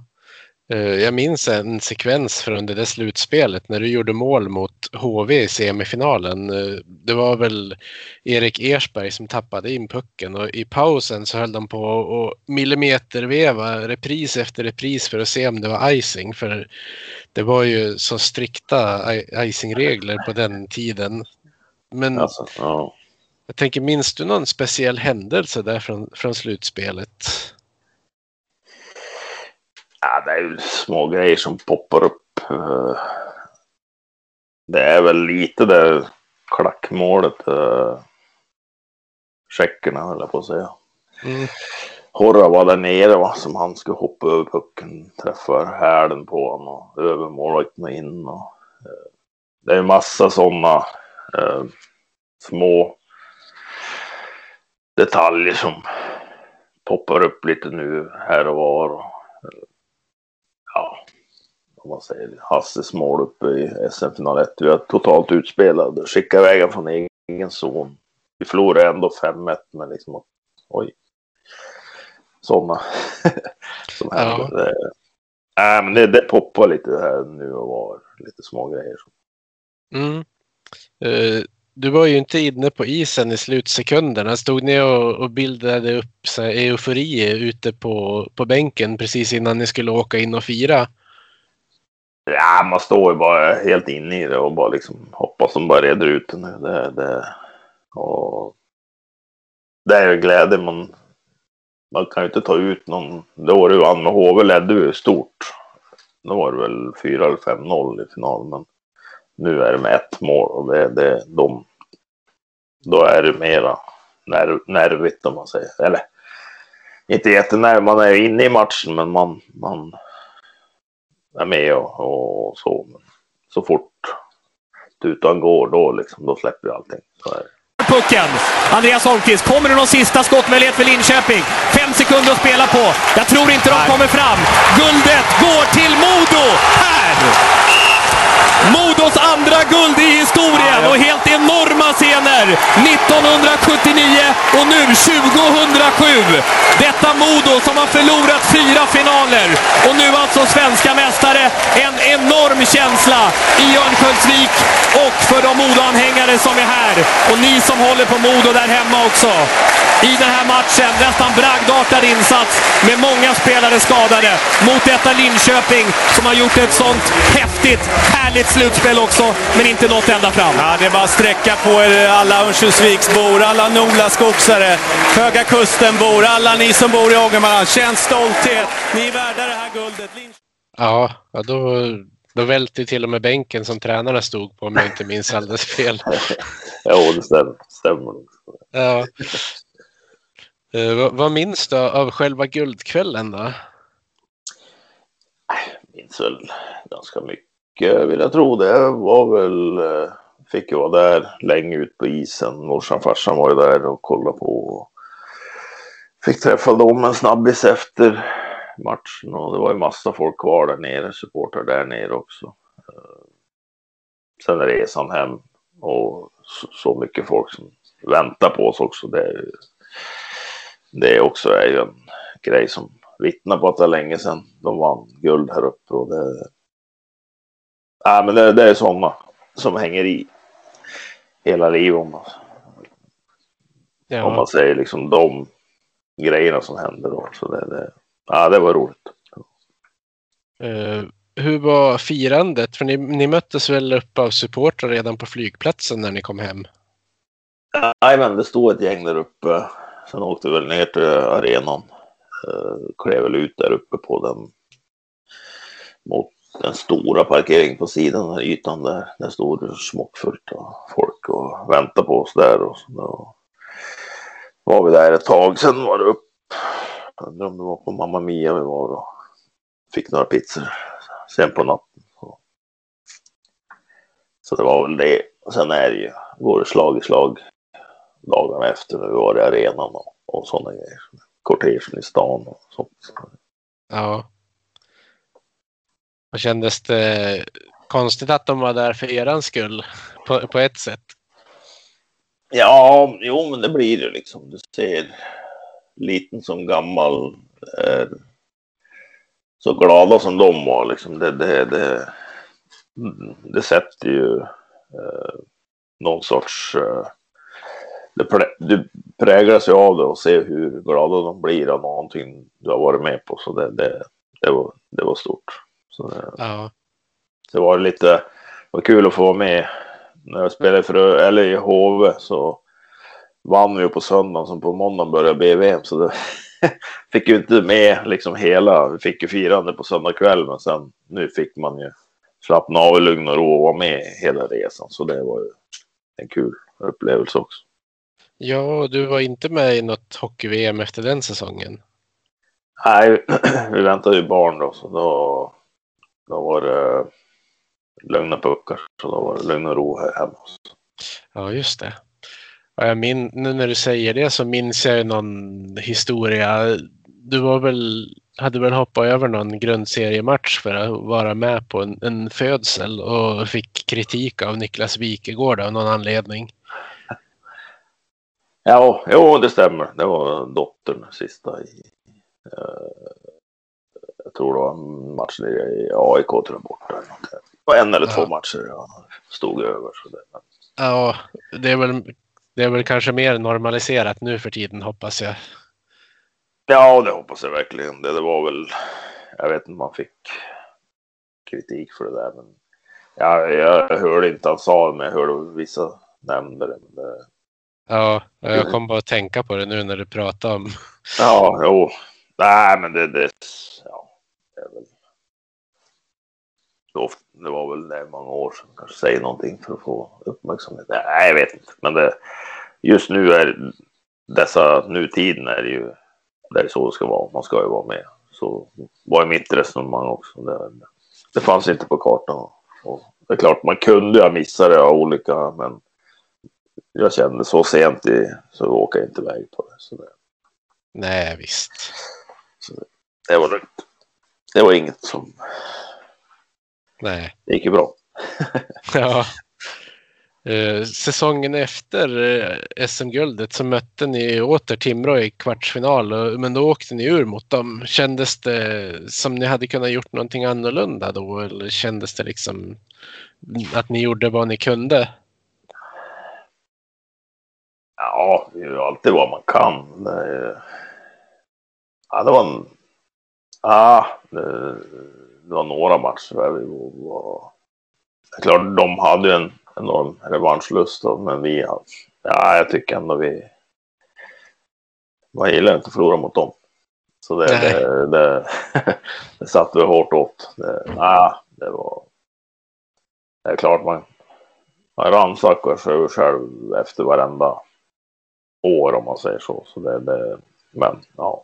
Eh, Jag minns en sekvens från det där slutspelet när du gjorde mål mot HV i semifinalen. Eh, Det var väl Erik Ersberg som tappade in pucken och i pausen så höll de på att millimeterveva repris efter repris för att se om det var icing. För det var ju så strikta icingregler på den tiden. Men
Alltså, ja.
jag tänker, minns du någon speciell händelse där från, från slutspelet?
Ja, det är ju små grejer som poppar upp. Eh, Det är väl lite det klackmålet. eh, Tjeckerna höll jag på att säga.
Mm.
Horra var där nere va, som han skulle hoppa över pucken, träffar hälen på honom och över målvakten och in. Och, eh, det är massa sådana eh, små detaljer som poppar upp lite nu här och var. Och, eh, ja, vad man säger, Hasses mål uppe i SM-final 1. Vi är totalt utspelade, skickade iväg från egen zon. Vi förlorade ändå 5-1, men liksom, oj. Sådana som
Ja.
händer. Det, nej, men det, det poppar lite här nu och var. Lite små grejer.
Mm. Eh, du var ju inte inne på isen i slutsekunderna. Stod ni och, och bildade upp så här, eufori ute på, på bänken precis innan ni skulle åka in och fira?
Ja, man står ju bara helt inne i det och bara liksom hoppas de bara reder ut det nu. Det, det, och det är ju glädje man... Man kan ju inte ta ut någon... Det var det ju han med HV ledde ju stort. Då var det väl 4 eller 5-0 i finalen. Men nu är det med ett mål och det, det, de, då är det mera nerv, nervigt om man säger. Eller inte jättenärv, man är inne i matchen men man, man är med och, och så. Men så fort tutan går då liksom, då släpper vi allting. Så är
pucken. Andreas Holmqvist, kommer det någon sista skottmöjlighet för Linköping? Fem sekunder att spela på. Jag tror inte de kommer fram. Guldet går till Modo! Här! Modos andra guld i historien och helt enorma scener. 1979 och nu 2007. Detta Modo som har förlorat fyra finaler och nu alltså svenska mästare. En enorm känsla i Örnsköldsvik och för de Modo-anhängare som är här. Och ni som håller på Modo där hemma också. I den här matchen, nästan bragdartad insats med många spelare skadade mot detta Linköping som har gjort ett sånt häftigt, härligt slutspel också, men inte nått ända fram.
Ja, det är bara att sträcka på er alla Örnsköldsviksbor, alla Nolaskogsare, Höga Kustenbor, alla ni som bor i Ångermanland. Känn stolthet. Ni är värda det här guldet.
Ja, då, då välte till och med bänken som tränarna stod på om jag inte minns alldeles fel.
Jo, det stämmer. stämmer.
Ja. Eh, vad, vad minns du av själva guldkvällen då?
minns väl ganska mycket vill jag tro. Det var väl, eh, fick ju vara där länge ut på isen. Morsan och farsan var ju där och kollade på. Och fick träffa dem en snabbis efter matchen och det var ju massa folk kvar där nere, supportrar där nere också. Eh, sen resan hem och så, mycket folk som väntar på oss också. Det, är ju- det också är ju en grej som vittnar på att det är länge sedan de vann guld här uppe. Och det, ja, men det, det är sådana som hänger i hela livet om man, om man
Ja,
säger liksom de grejerna som händer då. Så det, det, ja, det var roligt.
eh, hur var firandet? För ni, ni möttes väl upp av supportrar redan på flygplatsen när ni kom hem?
Men det stod ett gäng där uppe. Sen åkte vi väl ner till arenan. Uh, klev väl ut där uppe på den mot den stora parkeringen på sidan, den ytan där. Det stod smockfullt av folk och väntade på oss där. Och så då var vi där ett tag. Sen var det upp. Undrar om det var på Mamma Mia vi var och fick några pizzor sen på natten. Så det var väl det. Och sen är det ju, går det slag i slag dagarna efter när vi var i arenan och, och sådana grejer. Kortegen i stan och sånt.
Ja. Och kändes det konstigt att de var där för eran skull på, på ett sätt?
Ja, jo, men det blir det liksom. Du ser liten som gammal är så glada som de var liksom. Det, det, det, det sätter ju eh, någon sorts eh, det, du präglas ju av det och ser hur glada de blir av någonting du har varit med på. Så det, det, det, var, det var stort. Så det,
ja.
det var lite det var kul att få vara med. När jag spelade för, eller i HV så vann vi på söndagen som på måndagen började BVM. Så det fick ju inte med liksom hela. Vi fick ju firande på söndag kväll men sen nu fick man ju slappna av i lugn och ro och vara med hela resan. Så det var ju en kul upplevelse också.
Ja, du var inte med i något hockey-VM efter den säsongen.
Nej, vi väntade ju barn då, så då, då var det lugna puckar. Så då var det lugn och ro här hemma.
Ja, just det. Ja, jag min, nu när du säger det så minns jag någon historia. Du var väl, hade väl hoppat över någon grundseriematch för att vara med på en, en födsel och fick kritik av Niklas Wikegård av någon anledning.
Ja, jo, det stämmer. Det var dottern sista i... Tror det var en match i AIK tror jag borta. Det var en eller ja. två matcher jag stod över. Så det, men...
Ja, det är, väl, det är väl kanske mer normaliserat nu för tiden hoppas jag.
Ja, det hoppas jag verkligen. Det, det var väl... Jag vet inte man fick kritik för det där. Men jag, jag hörde inte han sa det, men jag hörde vissa nämnde det. Det
Ja, jag kom bara att tänka på det nu när du pratar om.
Ja, jo. Nej, men det, det är väl. Det var väl det många år sedan. Kanske säger någonting för att få uppmärksamhet. Nej, jag vet inte. Men det, just nu är dessa nutiden är det ju. Det är så det ska vara. Man ska ju vara med. Så var mitt resonemang också. Det, det fanns inte på kartan. Och det är klart, man kunde ju ha missat det av olika, men jag kände så sent i, så åker jag inte iväg på det. Så det.
Nej, visst.
Så det, var lugnt. Det var inget som...
Nej.
Det gick ju bra.
ja. Eh, säsongen efter eh, SM-guldet så mötte ni åter Timrå i kvartsfinal, men då åkte ni ur mot dem. Kändes det som ni hade kunnat gjort någonting annorlunda då eller kändes det liksom att ni gjorde vad ni kunde?
Ja, det är ju alltid vad man kan. Det, ja, det var en... Ja, det, det var några matcher där vi var... Det är klart, de hade ju en enorm revanschlust då, men vi... Ja, jag tycker ändå vi... Man gillar inte att förlora mot dem. Så det, det, det, det satte vi hårt åt. Det, ja, det var... Det är klart man, man rannsakar sig själv efter varenda år om man säger så. så det, det, men ja.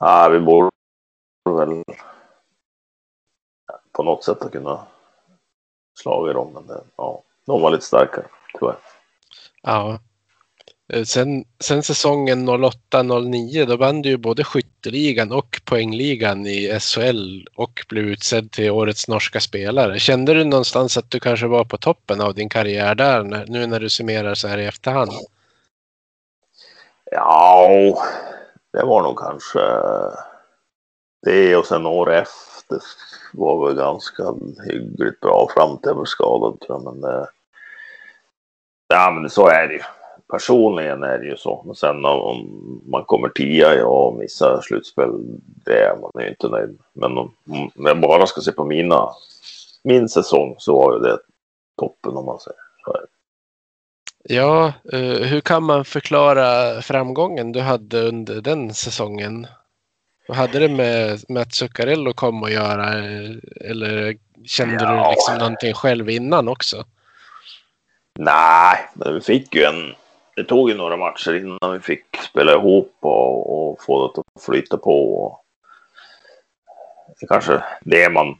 Ja. Vi borde väl på något sätt att kunna slå i dem. Men det, ja, de var lite starkare tyvärr.
Ja. Eh, sen, sen säsongen 08-09 då vann du ju både skytteligan och poängligan i SHL och blev utsedd till årets norska spelare. Kände du någonstans att du kanske var på toppen av din karriär där nu när du summerar så här i efterhand?
Ja, det var nog kanske det och sen år efter var väl ganska hyggligt bra fram till jag blev skadad tror jag. Men det, ja, men så är det ju. personligen är det ju så. Men sen om man kommer tia och missar slutspel, det är man ju inte nöjd Men om, om jag bara ska se på mina, min säsong så var ju det toppen om man säger så. Är det.
Ja, eh, hur kan man förklara framgången du hade under den säsongen? Vad hade det med, att Zuccarello kom att göra? Eller kände ja. du liksom någonting själv innan också?
Nej, men vi fick ju en... Det tog ju några matcher innan vi fick spela ihop och, och få det att flyta på. Och det kanske det man,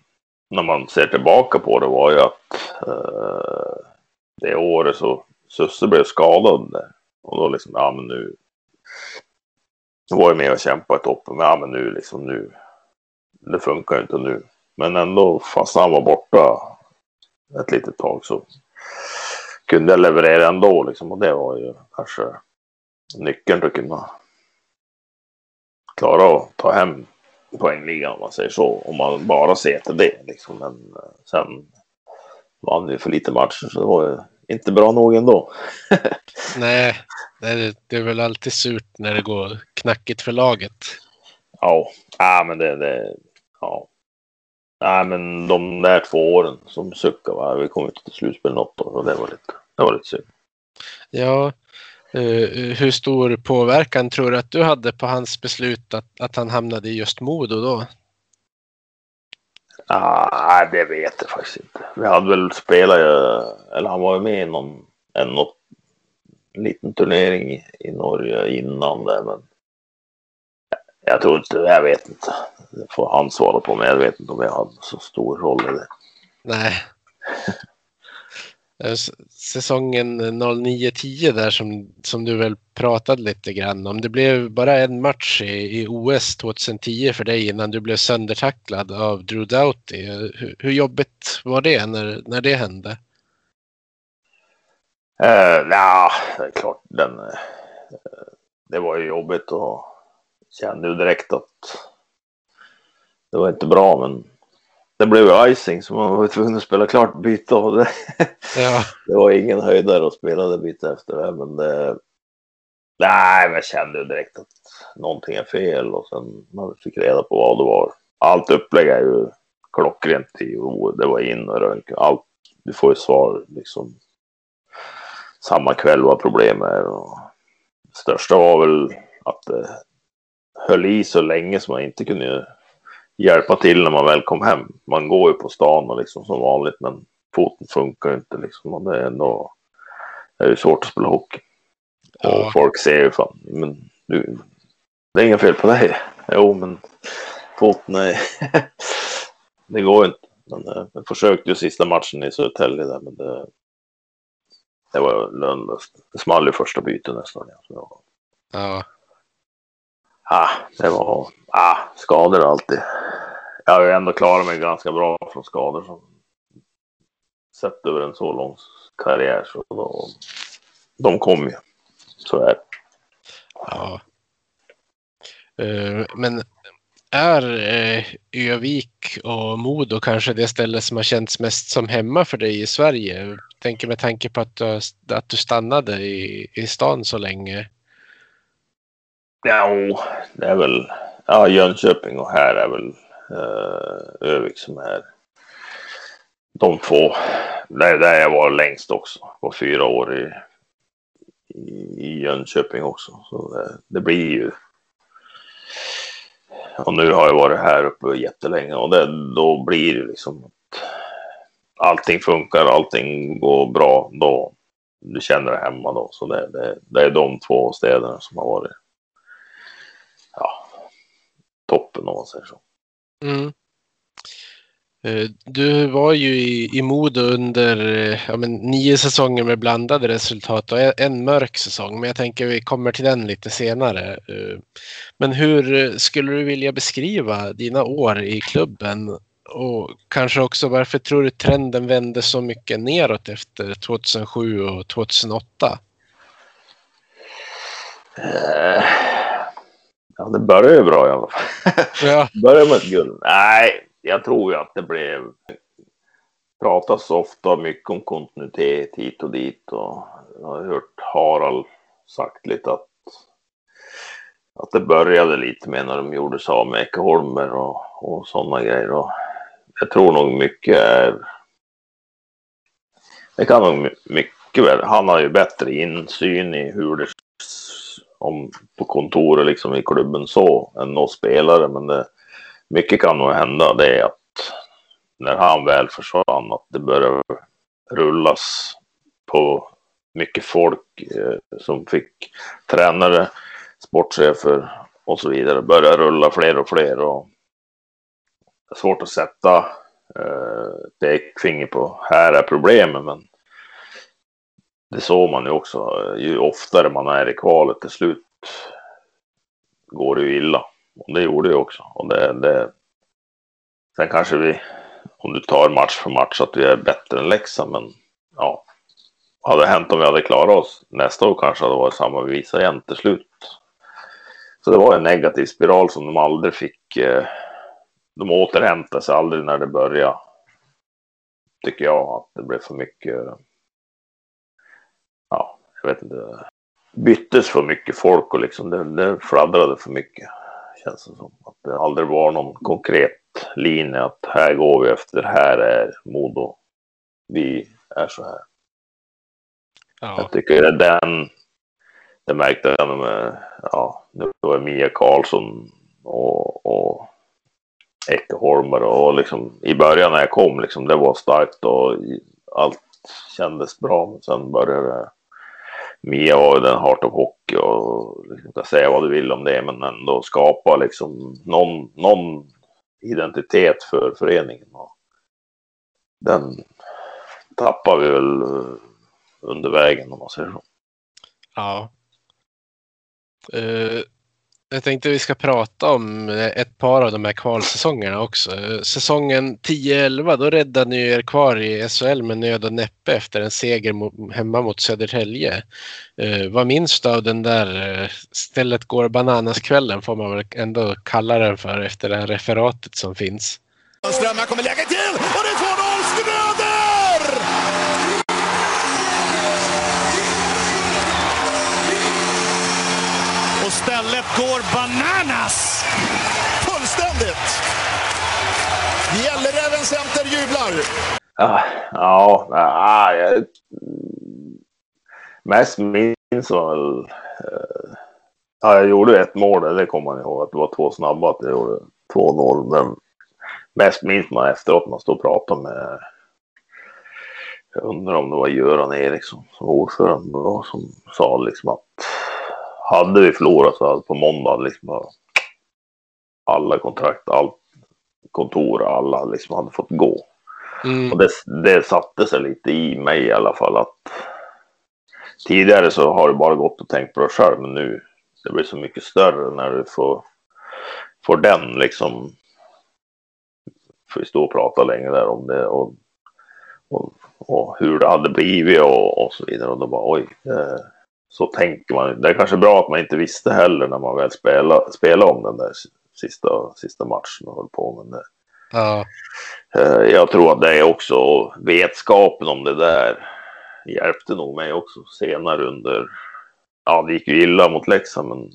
när man ser tillbaka på det var ju att uh, det året så Susse blev skadad. Och då liksom, ja men nu. Då var jag med och kämpade i toppen. Men ja men nu liksom nu. Det funkar ju inte nu. Men ändå fast han var borta ett litet tag så kunde jag leverera ändå liksom. Och det var ju kanske nyckeln till att kunna klara att ta hem poängligan om man säger så. Om man bara ser till det liksom. Men eh, sen vann vi för lite matcher så det var ju inte bra nog ändå.
Nej, det är väl alltid surt när det går knackigt för laget.
Ja, ja men det, det ja. Nej, men de där två åren som suckade, va? vi kom inte till slutspel något och det var lite, det var lite synd.
Ja, uh, hur stor påverkan tror du att du hade på hans beslut att, att han hamnade i just Modo då?
Ah, det vet jag faktiskt inte. Vi hade väl spelat, eh, eller han var ju med i någon, en något, liten turnering i, i Norge innan det, men jag tror inte, jag vet inte. Det får han svara på, men jag vet inte om jag hade så stor roll i det.
Nej. Eh, säsongen 09-10 där som, som du väl pratade lite grann om. Det blev bara en match i, i OS 2010 för dig innan du blev söndertacklad av Drew Doughty. Eh, hur, hur jobbigt var det när, när det hände?
Uh, ja, det är klart. Den, uh, det var ju jobbigt och kände ju direkt att det var inte bra, men det blev ju icing så man var tvungen att spela klart byte och det, ja. det var ingen höjdare att spela det byte efter det. Men det, nej, jag kände ju direkt att någonting är fel och sen man fick reda på vad det var. Allt upplägg är ju klockrent i det var in och röntgen. Allt, du får ju svar liksom samma kväll vad problemet är. Och det största var väl att det höll i så länge som man inte kunde hjälpa till när man väl kom hem. Man går ju på stan och liksom som vanligt men foten funkar ju inte liksom. Och det är ändå det är ju svårt att spela hockey. Ja. Och folk ser ju fan, men du, det är inget fel på dig. Jo, men foten är... det går ju inte. Men eh, jag försökte ju sista matchen i Södertälje där, men det, det var lönlöst. Det small ju första bytet nästan. Ja. ja. Ah, det var ah, skador alltid jag har ju ändå klarat mig ganska bra från skador som sett över en så lång karriär. Så då, de kom ju. Så är det.
Ja. Uh, men är uh, Övik och Modo kanske det ställe som har känts mest som hemma för dig i Sverige? Tänker med tanke på att du, att du stannade i, i stan så länge.
Ja, det är väl, ja Jönköping och här är väl eh, Övik som är de två. Det är där jag var längst också. Var fyra år i, i, Jönköping också. Så det, det blir ju. Och nu har jag varit här uppe jättelänge och det, då blir det liksom att allting funkar, allting går bra. Då du känner dig hemma då. Så det, det, det är de två städerna som har varit toppen om man säger så. Mm.
Eh, du var ju i, i Modo under eh, ja, nio säsonger med blandade resultat och en, en mörk säsong. Men jag tänker vi kommer till den lite senare. Eh, men hur skulle du vilja beskriva dina år i klubben? Och kanske också varför tror du trenden vände så mycket neråt efter 2007 och 2008?
Ja, det började ju bra i alla fall. Ja. började med ett guld. Nej, jag tror ju att det blev... pratas ofta mycket om kontinuitet hit och dit och jag har hört Harald sagt lite att, att det började lite med när de gjorde sig av med Eke Holmer och, och sådana grejer. Och jag tror nog mycket är... Det kan nog mycket väl. Han har ju bättre insyn i hur det om på kontoret liksom i klubben så än oss spelare. Men det, mycket kan nog hända det är att när han väl försvann att det började rullas på mycket folk eh, som fick tränare, sportchefer och så vidare. Började rulla fler och fler och det är svårt att sätta eh, pekfinger på här är problemen, men det såg man ju också. Ju oftare man är i kvalet till slut går det ju illa. Och det gjorde det också. Och det, det... Sen kanske vi, om du tar match för match, att vi är bättre än Leksand. Men ja, hade det hänt om vi hade klarat oss nästa år kanske hade det varit samma visa igen till slut. Så det var en negativ spiral som de aldrig fick. Eh, de återhämtade sig aldrig när det började. Tycker jag att det blev för mycket. Ja, jag vet inte. Byttes för mycket folk och liksom det, det fladdrade för mycket. Känns det som. Att det aldrig var någon konkret linje att här går vi efter, här är Modo. Vi är så här. Ja. Jag tycker den, det märkte jag med, ja, nu var det Mia Karlsson och, och Ecke Holmer och liksom i början när jag kom liksom, det var starkt och allt kändes bra. Men sen började Mia var ju den Heart of Hockey och liksom, kan säga vad du vill om det, men ändå skapa liksom någon, någon identitet för föreningen. Och den tappar vi väl eh, under vägen om man säger så.
Ja. Uh, jag tänkte vi ska prata om eh, ett par av de här kvalsäsongerna också. Säsongen 10-11, då räddade ni er kvar i SHL med nöd och näppe efter en seger mot, hemma mot Södertälje. Eh, vad minns du av den där eh, stället går bananas-kvällen får man väl ändå kalla den för efter det här referatet som finns.
Strömmar kommer lägga till och det är går bananas! Fullständigt! Gälleräven Center jublar.
Ja, ja, ja jag... mest minns väl... Eh, ja, jag gjorde ett mål, det kommer man ihåg, att det var två snabba, att jag gjorde 2-0. Men mest minns man efteråt, man stod och pratade med jag undrar om det var Göran Eriksson som ordförande då, som sa liksom att hade vi förlorat så hade på måndag liksom alla kontrakt, allt kontor, alla liksom hade fått gå. Mm. Och det, det satte sig lite i mig i alla fall att tidigare så har det bara gått och tänkt på det själv, men nu det blir så mycket större när du får, får den liksom. Får vi stå och prata länge där om det och, och, och hur det hade blivit och, och så vidare. Och då bara oj. Eh, så tänker man. Det är kanske bra att man inte visste heller när man väl spelade, spelade om den där sista, sista matchen och höll på med det. Ja. Eh, jag tror att det är också vetskapen om det där hjälpte nog mig också senare under, ja det gick ju illa mot Leksand men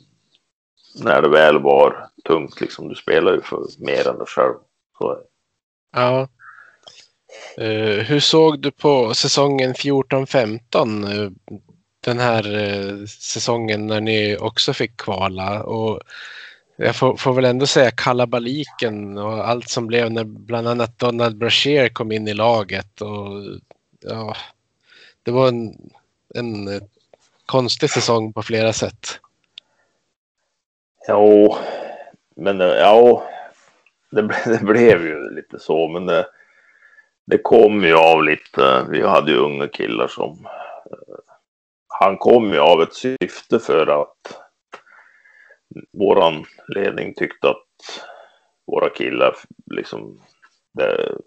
när det väl var tungt liksom, du spelar ju för mer än dig själv. Så.
Ja. Uh, hur såg du på säsongen 14-15? Den här eh, säsongen när ni också fick kvala. Och jag får, får, väl ändå säga kalabaliken och allt som blev när bland annat Donald Brashear kom in i laget. Och, ja, det var en, en eh, konstig säsong på flera sätt.
Jo, men eh, ja, det, det blev ju lite så. Men det, det kom ju av lite. Vi hade ju unga killar som han kom ju av ett syfte för att våran ledning tyckte att våra killar liksom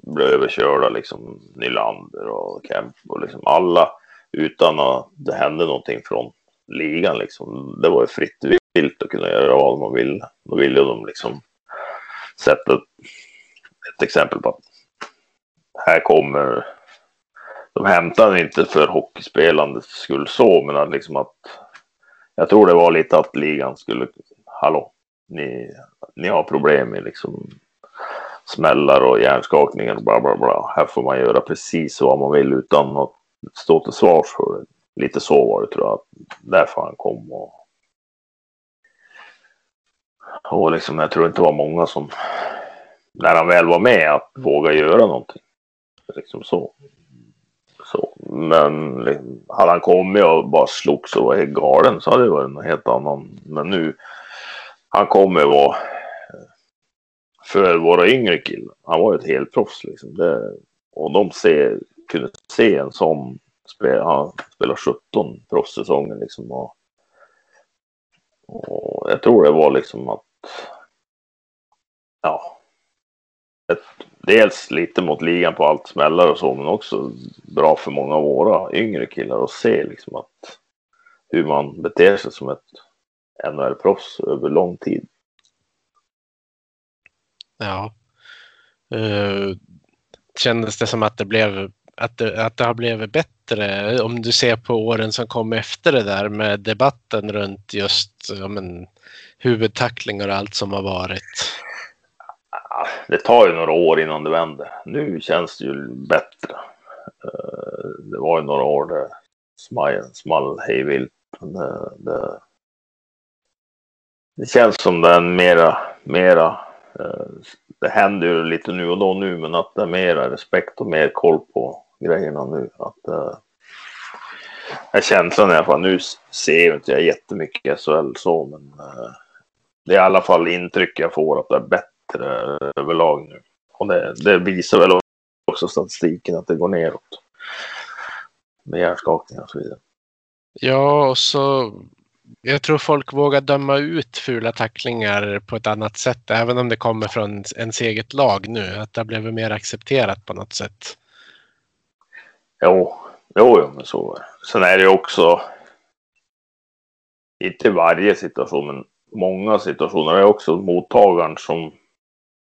blev överkörda liksom Nylander och Kemp och liksom alla utan att det hände någonting från ligan liksom. Det var ju fritt vilt att kunna göra vad man vill. Då ville de liksom sätta ett exempel på att här kommer de hämtade inte för hockeyspelandets skull så, men att liksom att jag tror det var lite att ligan skulle, hallå, ni, ni har problem med liksom smällar och hjärnskakningar och bla bla bla. Här får man göra precis vad man vill utan att stå till svars för det. Lite så var det tror jag. Därför han kom och och liksom, jag tror inte det var många som, när han väl var med, att våga göra någonting. Liksom så. Men liksom, hade han kommit och bara slogs och var helt galen så hade det varit något helt annat. Men nu, han kommer vara för våra yngre killar. Han var ju ett helproffs liksom. Det, och de ser, kunde se en sån spel. Han spelar 17 proffssäsonger liksom. Och, och jag tror det var liksom att ja, ett, dels lite mot ligan på allt smällar och så, men också bra för många av våra yngre killar att se liksom att hur man beter sig som ett NHL-proffs över lång tid.
Ja. Uh, kändes det som att det blev att det, att det har blivit bättre om du ser på åren som kom efter det där med debatten runt just ja, men, huvudtacklingar och allt som har varit?
Det tar ju några år innan det vänder. Nu känns det ju bättre. Eh, det var ju några år där small, small hejvilt. Det, det, det, känns som den mera, mera eh, det händer ju lite nu och då nu, men att det är mera respekt och mer koll på grejerna nu. Att, eh, är känslan i alla fall. Nu ser jag inte jag jättemycket SHL så, men det är i alla fall intryck jag får att det är bättre överlag nu. Och det, det visar väl också statistiken att det går neråt. Med hjärnskakningar och så vidare.
Ja, och så jag tror folk vågar döma ut fula tacklingar på ett annat sätt, även om det kommer från ens eget lag nu. Att det har blivit mer accepterat på något sätt.
Jo, jo, jo men så Sen är det också, inte varje situation, men många situationer är också mottagaren som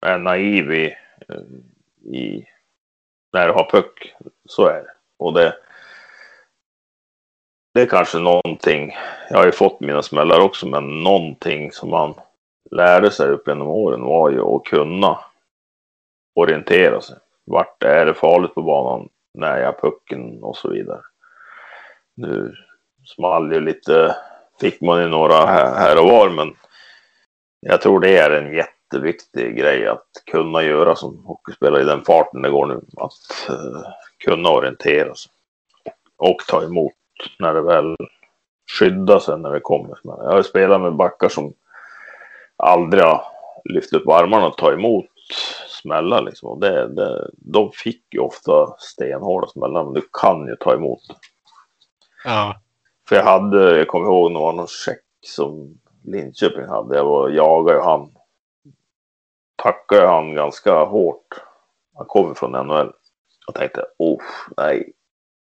är naiv i, i när du har puck. Så är det. Och det, det är kanske någonting, jag har ju fått mina smällar också, men någonting som man lärde sig upp genom åren var ju att kunna orientera sig. Vart är det farligt på banan? När jag pucken och så vidare. Nu small ju lite fick man ju några här och var, men jag tror det är en jätte jätteviktig grej att kunna göra som hockeyspelare i den farten det går nu. Att uh, kunna orientera sig och ta emot när det väl skyddar sig när det kommer. Jag har spelat med backar som aldrig har lyft upp armarna och ta emot smällar liksom. Och det, det, de fick ju ofta stenhårda smällar, men du kan ju ta emot.
Ja.
För jag hade, jag kommer ihåg någon check som Linköping hade. Jag var, jagade han. Tackade han ganska hårt. Han kommer från NHL. Jag tänkte, oh nej.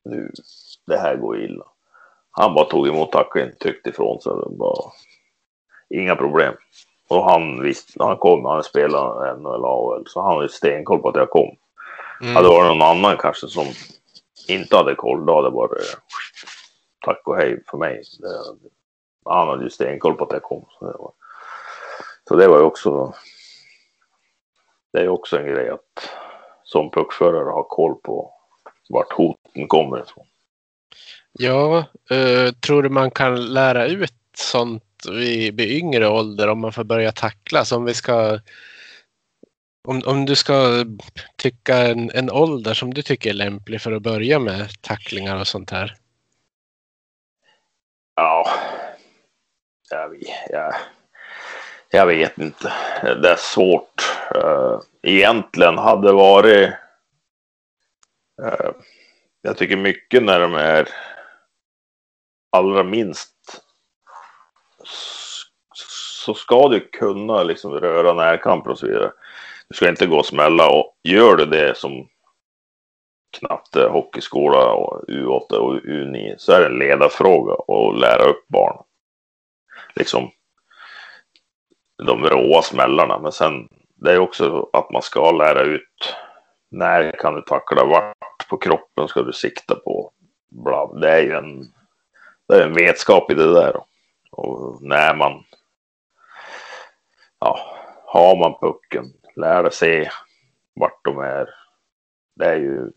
Nu, det här går illa. Han bara tog emot tacklingen, tryckte ifrån sig. Bara, inga problem. Och han visste, han kom, han spelade NHL AHL, så han hade stenkoll på att jag kom. Mm. Hade det varit någon annan kanske som inte hade koll, då hade det varit tack och hej för mig. Det, han hade ju stenkoll på att jag kom. Så det var, så det var ju också. Det är också en grej att som puckförare ha koll på vart hoten kommer ifrån.
Ja, uh, tror du man kan lära ut sånt vid, vid yngre ålder om man får börja tackla? Så om vi ska om, om du ska tycka en, en ålder som du tycker är lämplig för att börja med tacklingar och sånt här?
Ja, jag jag, jag vet inte. Det är svårt. Eh, egentligen hade det varit... Eh, jag tycker mycket när de är allra minst så ska du kunna liksom röra närkamper och så vidare. Du ska inte gå och smälla och gör du det som knatte, hockeyskola och U8 och U9 så är det en ledarfråga att lära upp barn. Liksom de råa smällarna. Men sen det är också att man ska lära ut när kan du tackla, vart på kroppen ska du sikta på. Bla. Det är ju en, det är en vetskap i det där. Och när man ja, har man pucken, lär se vart de är. Det är ju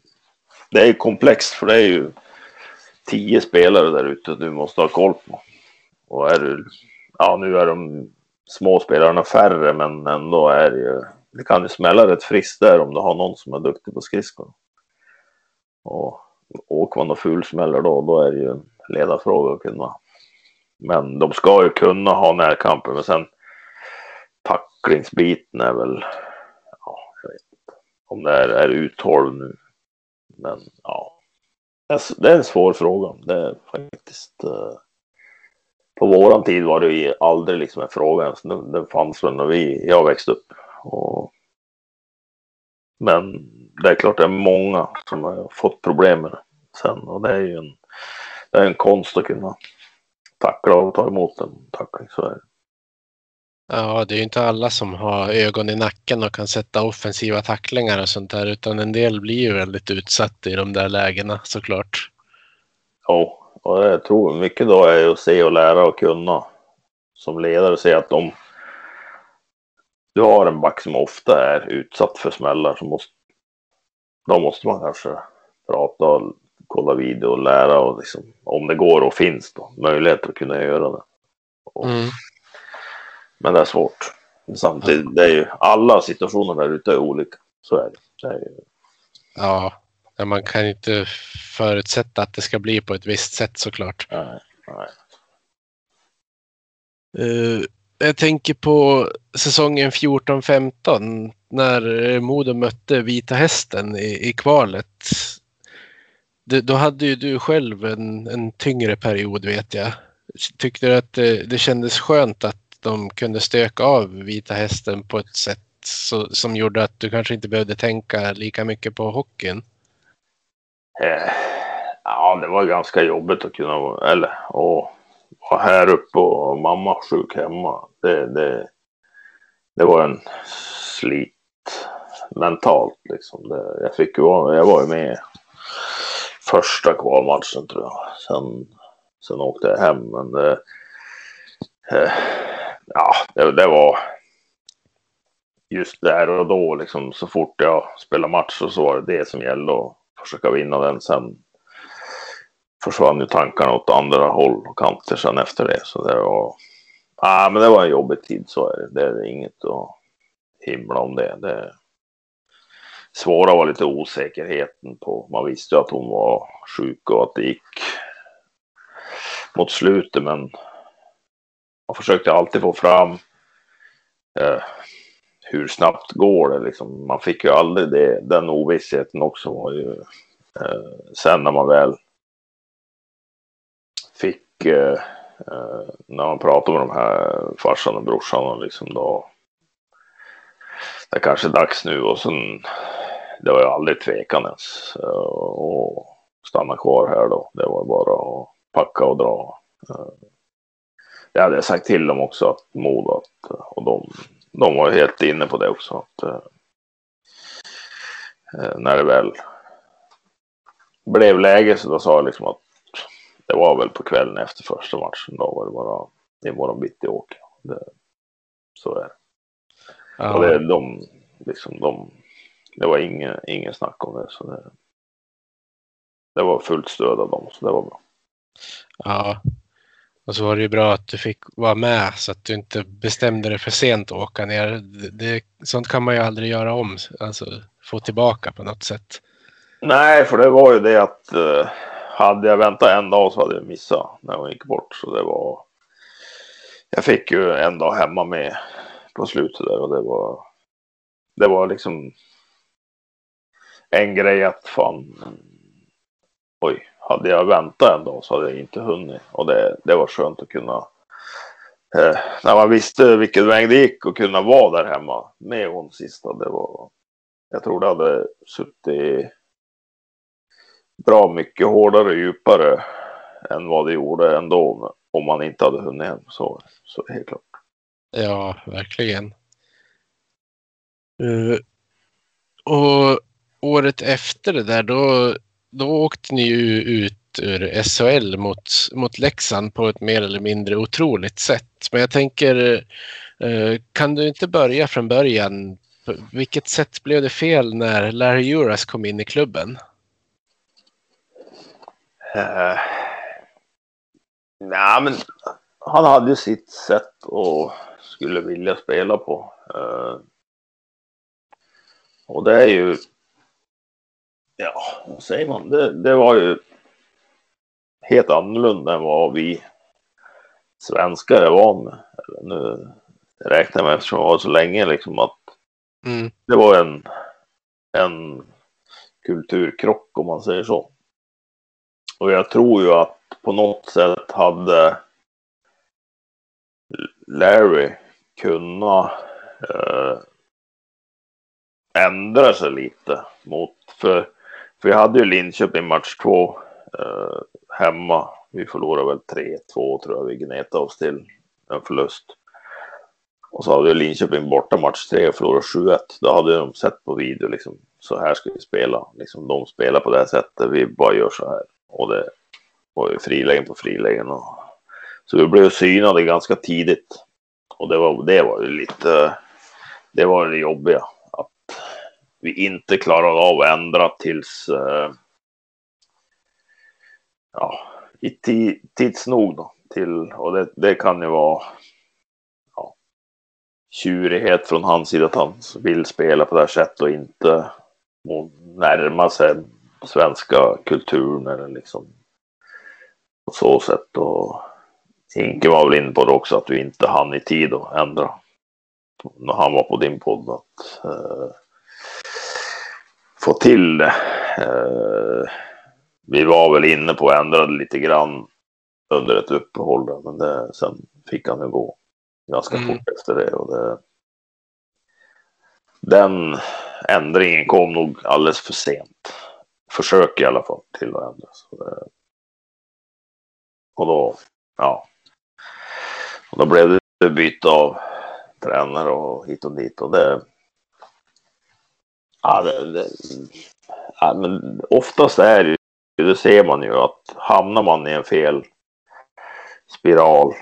det är komplext för det är ju tio spelare där ute du måste ha koll på. Och är du, ja nu är de små spelarna färre men ändå är det ju, det kan ju smälla rätt friskt där om du har någon som är duktig på skridskor. Och åker man och fulsmäller då, då är det ju en ledarfråga att kunna. Men de ska ju kunna ha närkamper, men sen tacklingsbiten är väl, ja, jag vet inte om det är, är U12 nu. Men ja, det är en svår fråga. Det är faktiskt. Uh, på våran tid var det ju aldrig liksom en fråga ens. Den, den fanns väl när vi, jag växte upp. Och, men det är klart det är många som har fått problem med det sen och det är ju en, det är en konst att kunna tackla och ta emot en tackling. Så är det.
Ja, det är ju inte alla som har ögon i nacken och kan sätta offensiva tacklingar och sånt där, utan en del blir ju väldigt utsatta i de där lägena såklart.
Ja, och jag tror mycket då är att se och lära och kunna som ledare se att om du har en back som ofta är utsatt för smällar så måste då måste man kanske prata och kolla video och lära och liksom, om det går och finns då möjlighet att kunna göra det. Och, mm. Men det är svårt. Samtidigt, det är ju alla situationer där ute är olika. Så är det. det är ju...
Ja, man kan inte förutsätta att det ska bli på ett visst sätt såklart.
Nej, nej.
Uh, jag tänker på säsongen 14-15 när Modo mötte Vita Hästen i, i kvalet. Det, då hade ju du själv en, en tyngre period vet jag. Tyckte du att det, det kändes skönt att de kunde stöka av Vita Hästen på ett sätt så, som gjorde att du kanske inte behövde tänka lika mycket på hockeyn?
Eh, ja, det var ganska jobbigt att kunna vara, eller och vara här uppe och mamma sjuk hemma. Det, det, det var en slit mentalt liksom. Det, jag fick ju jag var ju med första kvalmatchen tror jag. Sen, sen åkte jag hem, men det, eh, ja, det, det, var just där och då liksom så fort jag spelade match så var det det som gällde Och försöka vinna den. Sen försvann ju tankarna åt andra håll och kanter sen efter det. Så det var, ah, men det var en jobbig tid så är det. Det är inget att himla om det. det svåra var lite osäkerheten på, man visste ju att hon var sjuk och att det gick mot slutet men man försökte alltid få fram eh, hur snabbt går det liksom. Man fick ju aldrig det. Den ovissheten också var ju eh, sen när man väl fick eh, eh när man pratade med de här farsan och brorsan och liksom då. Det är kanske är dags nu och sen. Det var ju aldrig tvekan ens eh, och stanna kvar här då. Det var bara att packa och dra. Eh, det hade jag sagt till dem också att Modo och de, de var helt inne på det också. Att, eh, eh, när det väl blev läge så då sa jag liksom att det var väl på kvällen efter första matchen. Då var det bara imorgon bitti åker. Det, så är det. Ja. Och det, de, liksom, de, det var ingen, ingen snack om det. Så det, det var fullt stöd av dem, så det var bra.
Ja, och så var det ju bra att du fick vara med så att du inte bestämde dig för sent att åka ner. Det, det, sånt kan man ju aldrig göra om, alltså få tillbaka på något sätt.
Nej, för det var ju det att eh, hade jag väntat en dag så hade jag missat när hon gick bort. Så det var. Jag fick ju en dag hemma med på slutet där och det var. Det var liksom. En grej att fan. Oj, hade jag väntat en dag så hade jag inte hunnit. Och det, det var skönt att kunna, eh, när man visste vilken väg det gick och kunna vara där hemma med hon sista. Det var, jag tror det hade suttit bra mycket hårdare och djupare än vad det gjorde ändå om man inte hade hunnit hem. Så, så helt klart.
Ja, verkligen. Uh, och året efter det där, då då åkte ni ju ut ur SHL mot, mot Leksand på ett mer eller mindre otroligt sätt. Men jag tänker, eh, kan du inte börja från början? På vilket sätt blev det fel när Larry Juras kom in i klubben?
Uh, Nej, men han hade ju sitt sätt och skulle vilja spela på. Uh, och det är ju, ja, vad säger man? Det, det var ju helt annorlunda än vad vi svenskar är van med. Nu räknar jag med eftersom jag var så länge liksom att
Mm.
det var en, en kulturkrock om man säger så. Och jag tror ju att på något sätt hade Larry kunnat eh, ändra sig lite mot, för, för jag hade ju Linköping match två eh, hemma. Vi förlorade väl 3-2 tror jag vi gnetade oss till en förlust. Och så hade Linköping borta match tre och förlorade 7-1. Då hade de sett på video liksom så här ska vi spela. Liksom de spelar på det här sättet. Vi bara gör så här. Och det var ju frilägen på frilägen. Och... Så vi blev synade ganska tidigt. Och det var, det var ju lite, det var det jobbiga. Vi inte klarade av att ändra tills, eh, ja, i ti, tids nog då. Till, och det, det kan ju vara ja, tjurighet från hans sida att han vill spela på det här sättet och inte och närma sig svenska kulturen eller liksom på så sätt. Och Inke var väl inne på det också att vi inte hann i tid att ändra. När han var på din podd att eh, få till det. Eh, vi var väl inne på att ändra lite grann under ett uppehåll där, men det, sen fick han ju gå ganska
Mm.
fort efter det. Och det. Den ändringen kom nog alldeles för sent. Försök i alla fall till att ändra. Det, och då, ja. Och då blev det byte av tränare och hit och dit. Och det, ja, det, det ja, men oftast är det ju, det ser man ju att hamnar man i en fel spiral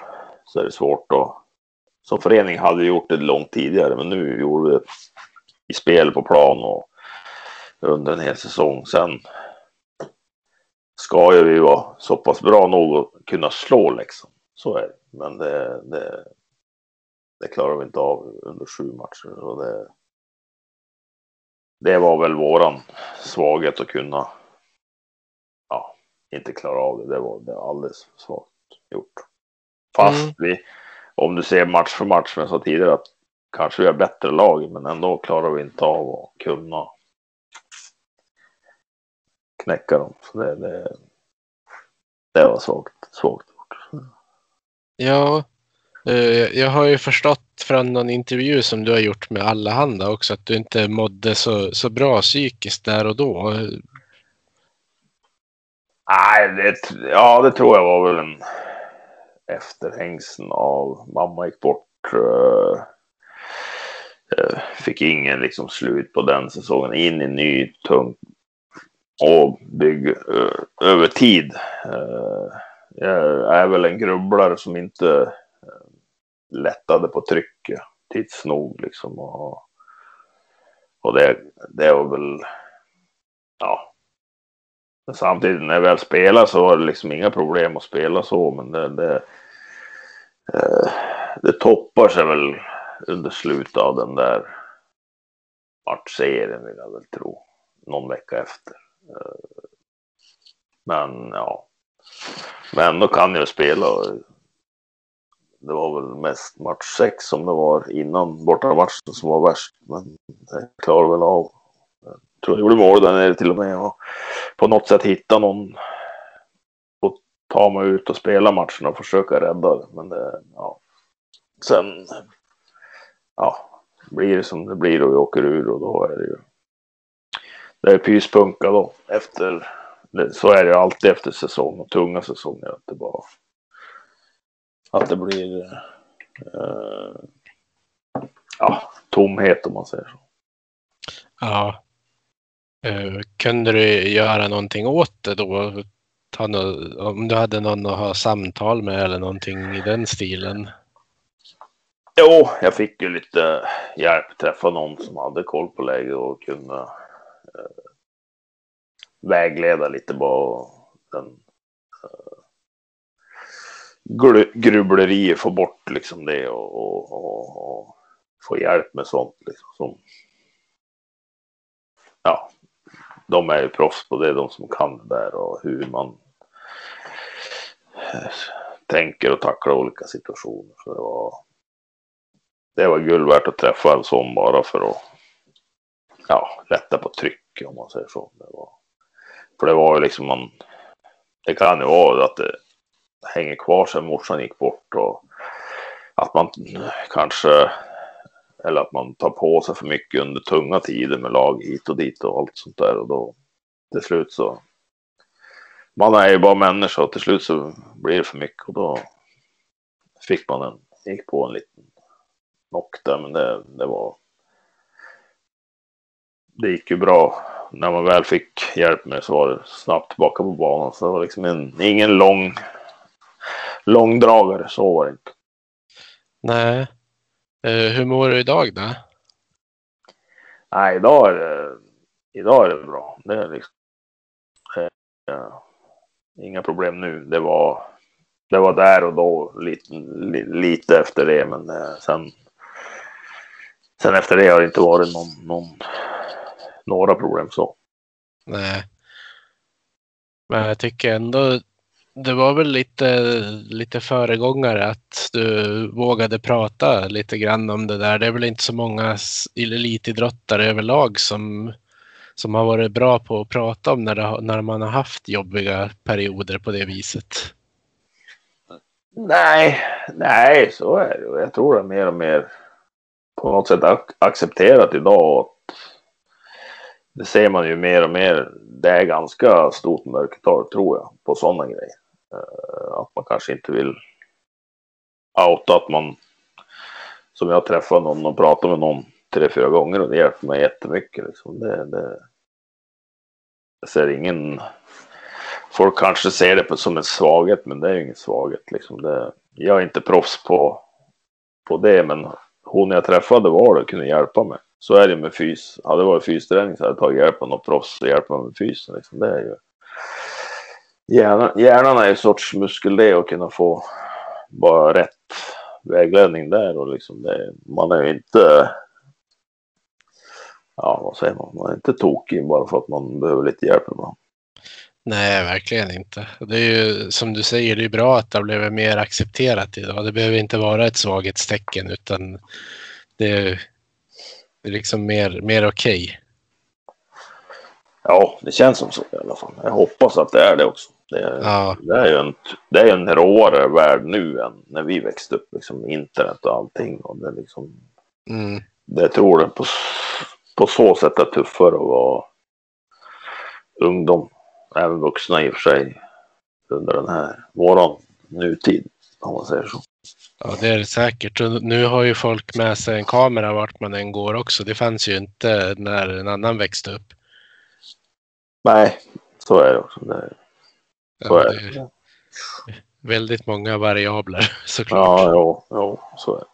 så är det svårt att som förening hade vi gjort det långt tidigare, men nu gjorde vi det i spel på plan och under en hel säsong. Sen ska ju vi vara så pass bra nog att kunna slå liksom. Så är det. Men det, det, det klarar vi inte av under sju matcher. Och det, det var väl våran svaghet att kunna ja, inte klara av det. Det var, det alldeles svagt gjort. Fast
Mm.
vi, om du ser match för match, som jag sa tidigare, att kanske vi har bättre lag, men ändå klarar vi inte av att kunna knäcka dem. Så det, det, det var svagt, svagt gjort.
Ja, eh, jag har ju förstått från någon intervju som du har gjort med Allahanda också att du inte mådde så, så bra psykiskt där och då.
Nej, det, ja, det tror jag var väl en efterhängsen av mamma gick bort. Eh, eh, fick ingen liksom slut på den säsongen. In i ny tung och bygg eh, över tid. Jag är väl en grubblare som inte lättade på trycket tids nog liksom. Och, och det, det var väl, ja. Men samtidigt när jag väl spelade så var det liksom inga problem att spela så, men det, det, eh, det toppar sig väl under slutet av den där matchserien vill jag väl tro. Någon vecka efter. Eh, men ja. Men då kan jag spela. Det var väl mest match 6 som det var innan bortamatchen som var värst. Men det klarar väl av. Jag tror jag gjorde mål där nere till och med. Och på något sätt hitta någon och ta mig ut och spela matchen och försöka rädda det. Men det, ja. Sen, ja, blir det som det blir och vi åker ur och då är det ju. Det är pyspunka då efter. Så är det ju alltid efter säsong och tunga säsonger att det bara. Att det blir. Eh, ja, tomhet om man säger så.
Ja. Eh, kunde du göra någonting åt det då? ta no, om du hade någon att ha samtal med eller någonting i den stilen?
Jo, jag fick ju lite hjälp. Träffa någon som hade koll på läget och kunde eh, vägleda lite bara den grubblerier, få bort liksom det och, och, och, och få hjälp med sånt. Liksom, som, ja, de är ju proffs på det, de som kan det där och hur man eh, tänker och tacklar olika situationer. Så det var, det var guld värt att träffa en sån bara för att ja, lätta på trycket om man säger så. Det var, för det var ju liksom man, det kan ju vara att det hänger kvar sen morsan gick bort och att man kanske eller att man tar på sig för mycket under tunga tider med lag hit och dit och allt sånt där och då till slut så man är ju bara människa och till slut så blir det för mycket och då fick man en, gick på en liten knock där men det, det var det gick ju bra. När man väl fick hjälp med så var det snabbt tillbaka på banan. Så det var liksom en, ingen lång långdragare, så var det inte.
Nej. Eh, hur mår du idag då?
Nej, idag är det, idag är det bra. Det är liksom, eh, inga problem nu. Det var, det var där och då, lite, li, lite efter det, men eh, sen, sen efter det har det inte varit någon, någon, några problem så.
Nej. Men jag tycker ändå det var väl lite, lite föregångare att du vågade prata lite grann om det där. Det är väl inte så många elitidrottare överlag som, som har varit bra på att prata om när, det, när man har haft jobbiga perioder på det viset.
Nej, nej, så är det. Jag tror det är mer och mer på något sätt accepterat idag. Det ser man ju mer och mer. Det är ganska stort mörkertal tror jag på sådana grejer. Eh, att man kanske inte vill outa att man som jag träffade någon och pratade med någon tre, fyra gånger och det hjälpte mig jättemycket. Liksom. Det, det, jag ser ingen... Folk kanske ser det som en svaghet, men det är ju ingen svaghet. Liksom. Det, jag är inte proffs på, på det, men hon jag träffade var det och kunde hjälpa mig. Så är det med fys. Hade det varit fysträning så hade jag tagit hjälp av någon proffs och hjälpa mig med fysen. Liksom. Det är ju hjärnan, hjärnan är en sorts muskel det att kunna få bara rätt vägledning där och liksom det, man är ju inte ja vad säger man, man är inte tokig bara för att man behöver lite hjälp ibland.
Nej, verkligen inte. Det är ju som du säger, det är bra att det har blivit mer accepterat idag. Det behöver inte vara ett svaghetstecken utan det är, det är liksom mer, mer okej. Okay.
Ja, det känns som så i alla fall. Jag hoppas att det är det också. Det är, ja. det är ju en, det är en råare värld nu än när vi växte upp. Liksom internet och allting. Och det, liksom, mm. det tror jag på, på så sätt är tuffare att vara ungdom. Även vuxna i och för sig. Under den här våran nutid. Om man säger så.
Ja, det är det säkert. Och nu har ju folk med sig en kamera vart man än går också. Det fanns ju inte när en annan växte upp.
Nej, så är det också. Det är...
Så är det. Väldigt många variabler såklart.
Ja, jo, jo så är det.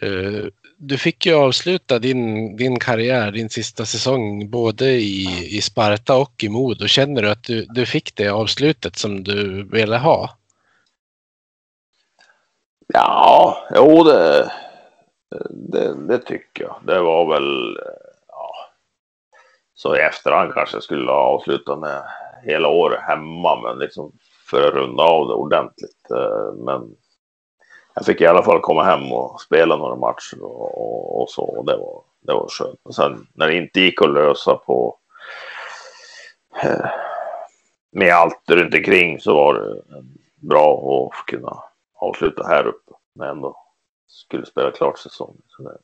Eh, du fick ju avsluta din, din karriär, din sista säsong, både i, i Sparta och i Modo. Känner du att du, du fick det avslutet som du ville ha?
Ja, jo det, det, det tycker jag. Det var väl, ja, så i efterhand kanske jag skulle ha avslutat med hela året hemma, men liksom för att runda av det ordentligt. Eh, men jag fick i alla fall komma hem och spela några matcher och, och, och så. Och det var, det var skönt. Och sen när det inte gick att lösa på eh, med allt runt omkring så var det bra att kunna avsluta här uppe. Men ändå skulle spela klart säsongen. Så det,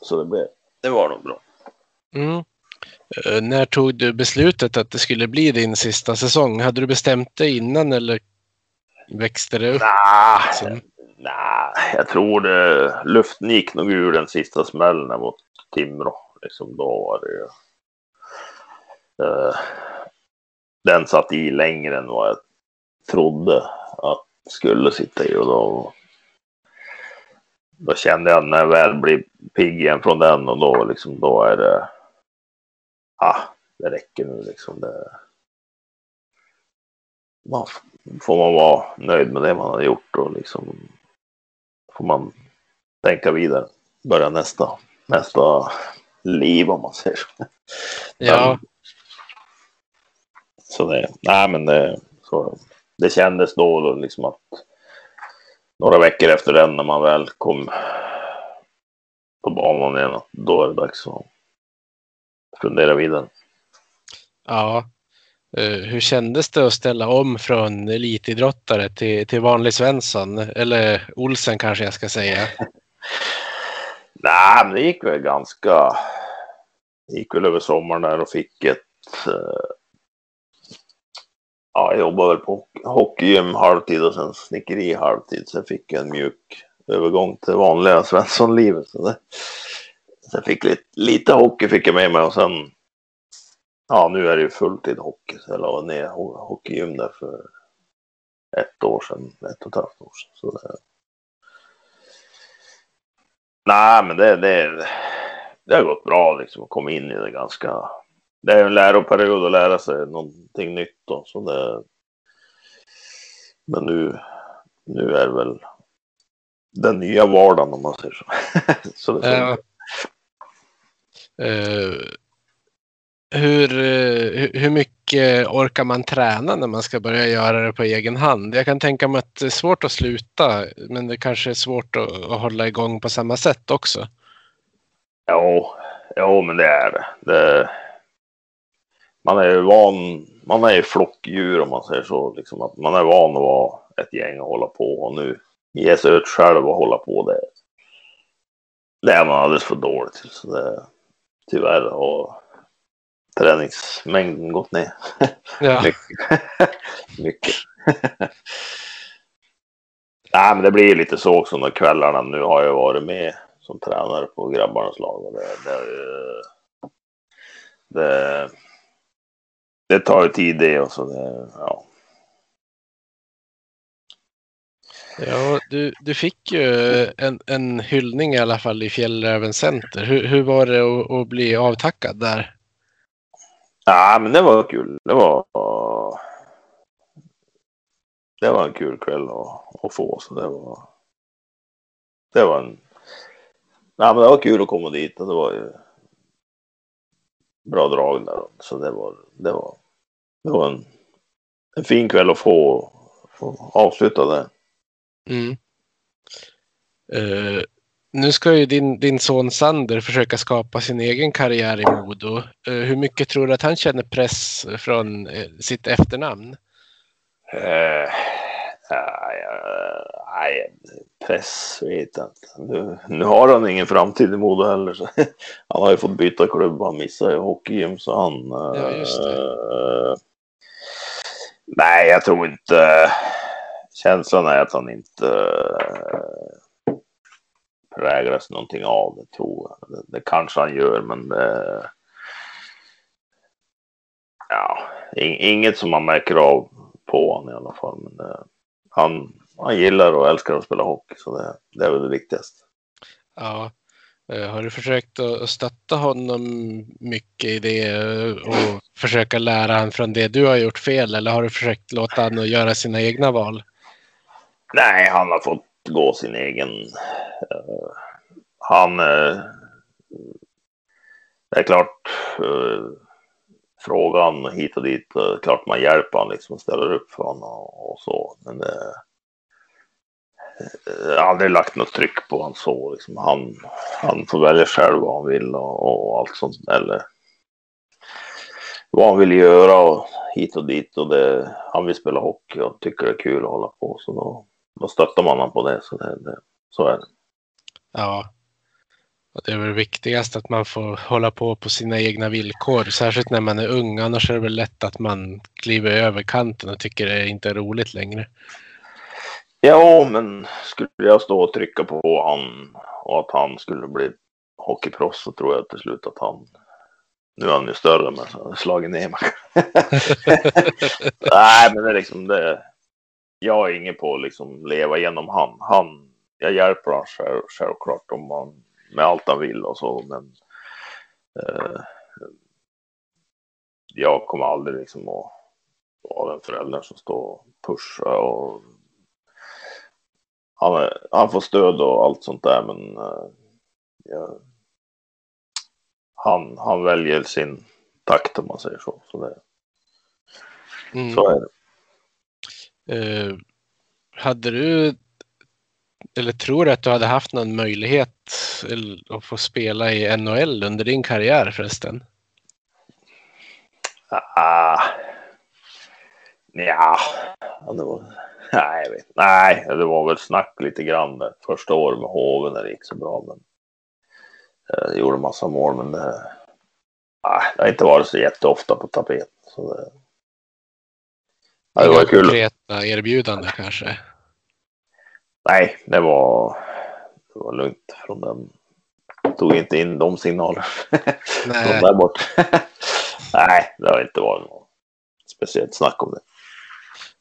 så det, blev, det var nog bra.
Mm. Eh, när tog du beslutet att det skulle bli din sista säsong? Hade du bestämt dig innan eller växte det upp?
Nej, liksom? nah, jag tror det. Luften gick nog ur den sista smällen mot Timrå. Liksom då var det ju. Uh, den satt i längre än vad jag trodde att skulle sitta i och då då kände jag när jag väl blir pigg igen från den och då liksom då är det ah, det räcker nu liksom. Det, man, får man vara nöjd med det man har gjort och liksom får man tänka vidare. Börja nästa, nästa liv om man säger så.
Ja.
Men, så det, nej men det, så, det kändes då, då liksom att några veckor efter den när man väl kom på banan igen, då är det dags att fundera vidare.
Ja. Eh, hur kändes det att ställa om från elitidrottare till, till vanlig Svensson? Eller Olsen kanske jag ska säga.
Nej, men det gick väl ganska... Det gick väl över sommaren där och fick ett... eh, Ja, jag jobbade väl på hockeygym halvtid och sen snickeri halvtid. Sen fick jag en mjuk övergång till vanliga Svenssonlivet. Så det- Sen fick lite, lite hockey fick jag med mig och sen... Ja, nu är det ju fulltid hockey. Så jag la ner ho- hockeygym där för ett år sedan, ett och ett halvt år sedan. Så det... Nej, men det, det, det har gått bra liksom att komma in i det ganska. Det är en läroperiod att lära sig någonting nytt då. Så det, men nu, nu är det väl den nya vardagen om man säger så. så det,
Ja. Eh, hur, eh, hur- mycket orkar man träna när man ska börja göra det på egen hand? Jag kan tänka mig att det är svårt att sluta, men det kanske är svårt att, att hålla igång på samma sätt också.
Jo, ja men det är det. det. Man är ju van, man är ju flockdjur om man säger så. Liksom att man är van att vara ett gäng och hålla på och nu ge sig ut själv och hålla på det. Det är man alldeles för dålig till. Så det, tyvärr har träningsmängden gått ner.
Ja,
Mycket. Mycket. Nej, men det blir lite så också under kvällarna. Nu har jag varit med som tränare på grabbarnas lag. Och det, det, det, det tar ju tid det och så det, ja.
Ja du, du fick ju eh, en, en hyllning i alla fall i Fjällräven Center. Hur, hur var det att, att bli avtackad där?
Ja, men det var kul. Det var, det var en kul kväll att, att få. Så det var, det var en, ja, men det var kul att komma dit och det var ju bra drag där. Så det var, det var, det var en, en fin kväll att få, få avsluta det.
Mm. Eh, nu ska ju din, din son Sander försöka skapa sin egen karriär i Modo. Eh, hur mycket tror du att han känner press från eh, sitt efternamn?
Nej, press vet jag inte. Nu, nu har han ingen framtid i Modo heller. Så han har ju fått byta klubb. Han missade ju hockeygym så han...
Ja,
nej, jag tror inte... Känslan är att han inte eh, präglas någonting av det, tror jag. Det, det kanske han gör, men det... Ja, inget som man märker av på honom i alla fall. Men det, han, han gillar och älskar att spela hockey, så det, det är väl det viktigaste.
Ja. Eh, har du försökt att stötta honom mycket i det och försöka lära honom från det du har gjort fel eller har du försökt låta honom göra sina egna val?
Nej, han har fått gå sin egen... Uh, han... Uh, det är klart, uh, frågan hit och dit, uh, klart man hjälper honom liksom och ställer upp för honom och, och så. Men det... jag har aldrig lagt något tryck på honom så. Liksom. Han, han får välja själv vad han vill och, och allt sånt. Eller vad han vill göra och hit och dit. Och det, han vill spela hockey och tycker det är kul att hålla på. Så då, då stöttar man honom på det. Så, det, det, så är det.
Ja. Och det är väl viktigast att man får hålla på på sina egna villkor, särskilt när man är ung. Annars är det väl lätt att man kliver över kanten och tycker det inte är roligt längre.
Ja, men skulle jag stå och trycka på han och att han skulle bli hockeyproffs så tror jag till slut att han Nu är han ju större men slagit ner mig. Nej men det är liksom det. Jag är ingen på att liksom leva genom han. han jag hjälper honom själv, självklart om man, med allt han vill och så men eh, jag kommer aldrig liksom att vara den föräldern som står och pushar och han, är, han får stöd och allt sånt där men uh, ja, han, han väljer sin takt om man säger så. Så, det,
Mm.
så är det.
Eh, hade du eller tror du att du hade haft någon möjlighet att få spela i NHL under din karriär förresten?
Ah, ja, det var, nej, jag vet, nej, det var väl snack lite grann där. första året med Hoven när det gick så bra. Men, eh, jag gjorde massa mål, men det, ah, det har inte varit så jätteofta på tapeten. Så det, ja, det var kul.
konkreta erbjudanden kanske?
Nej, det var, det var lugnt från den. Tog inte in de signaler från där bort. nej, det har inte varit något speciellt snack om det.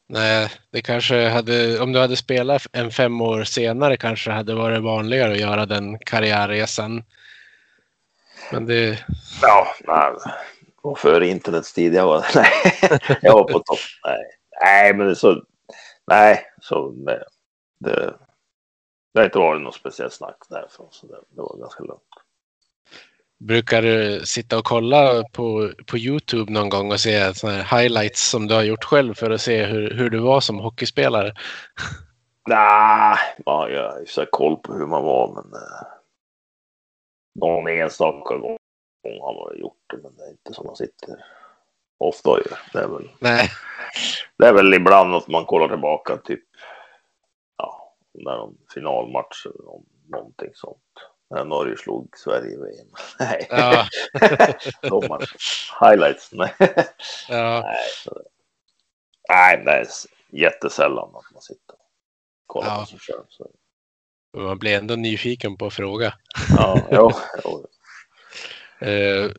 Nej, det kanske hade, om du hade spelat en fem år senare kanske hade varit vanligare att göra den karriärresan. Men det,
Ja, nej. Och före internets tid, jag var, nej, jag var på topp. Nej, nej men så, nej, så nej, det, det har inte varit något speciellt snack därifrån, så det, det var ganska lugnt.
brukar du sitta och kolla på, på Youtube någon gång och se såna här highlights som du har gjort själv för att se hur, hur du var som hockeyspelare?
Nej, ja, jag har ju så koll på hur man var, men eh, någon enstaka gång har man gjort det, men det är inte som man sitter ofta gör. Det är väl
Nej.
Det är väl ibland att man kollar tillbaka typ, ja, när någon finalmatch eller någon, någonting sånt. När Norge slog Sverige i VM. Nej,
Ja,
de. Highlights. Nej,
ja,
nej, så- nej, det är jättesällan att man sitter och kollar
Ja.
på sig själv. Så.
man blir ändå nyfiken på att fråga.
Ja, jo, jo.
Eh,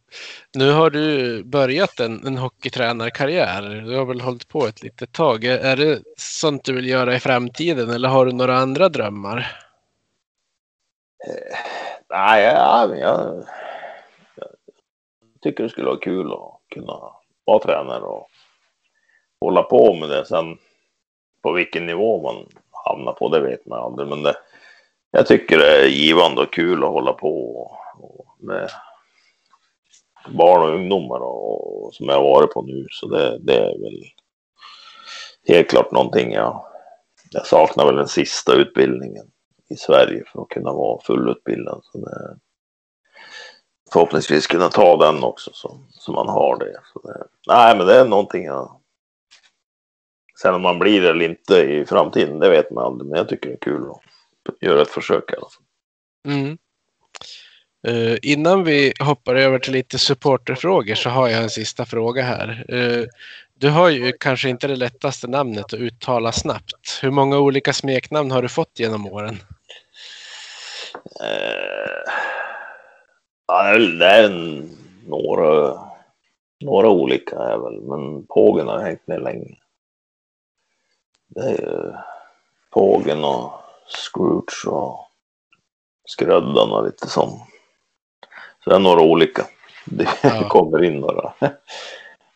nu har du börjat en, en hockeytränarkarriär. Du har väl hållit på ett litet tag. Är- det sånt du vill göra i framtiden eller har du några andra drömmar?
Eh, nej, ja, jag, jag tycker det skulle vara kul att kunna vara tränare och hålla på med det. Sen på vilken nivå man hamnar på, det vet man aldrig. Men det, jag tycker det är givande och kul att hålla på och, och med barn och ungdomar och, och som jag har varit på nu. Så det, det är väl helt klart någonting jag, jag saknar väl den sista utbildningen i Sverige för att kunna vara fullutbildad. Så det, förhoppningsvis kunna ta den också så, så man har det. Så det. Nej, men det är någonting jag... Sen om man blir det eller inte i framtiden, det vet man aldrig. Men jag tycker det är kul att göra ett försök i alla fall.
Mm. Uh, innan vi hoppar över till lite supporterfrågor så har jag en sista fråga här. Uh, du har ju kanske inte det lättaste namnet att uttala snabbt. Hur många olika smeknamn har du fått genom åren?
Uh, ja, det är det är en, några, några olika är väl, men Pågen har hängt med länge. Det är ju Pågen och Scrooge och Skröddan och lite sånt. Så det är några olika. Det
Ja.
kommer in några.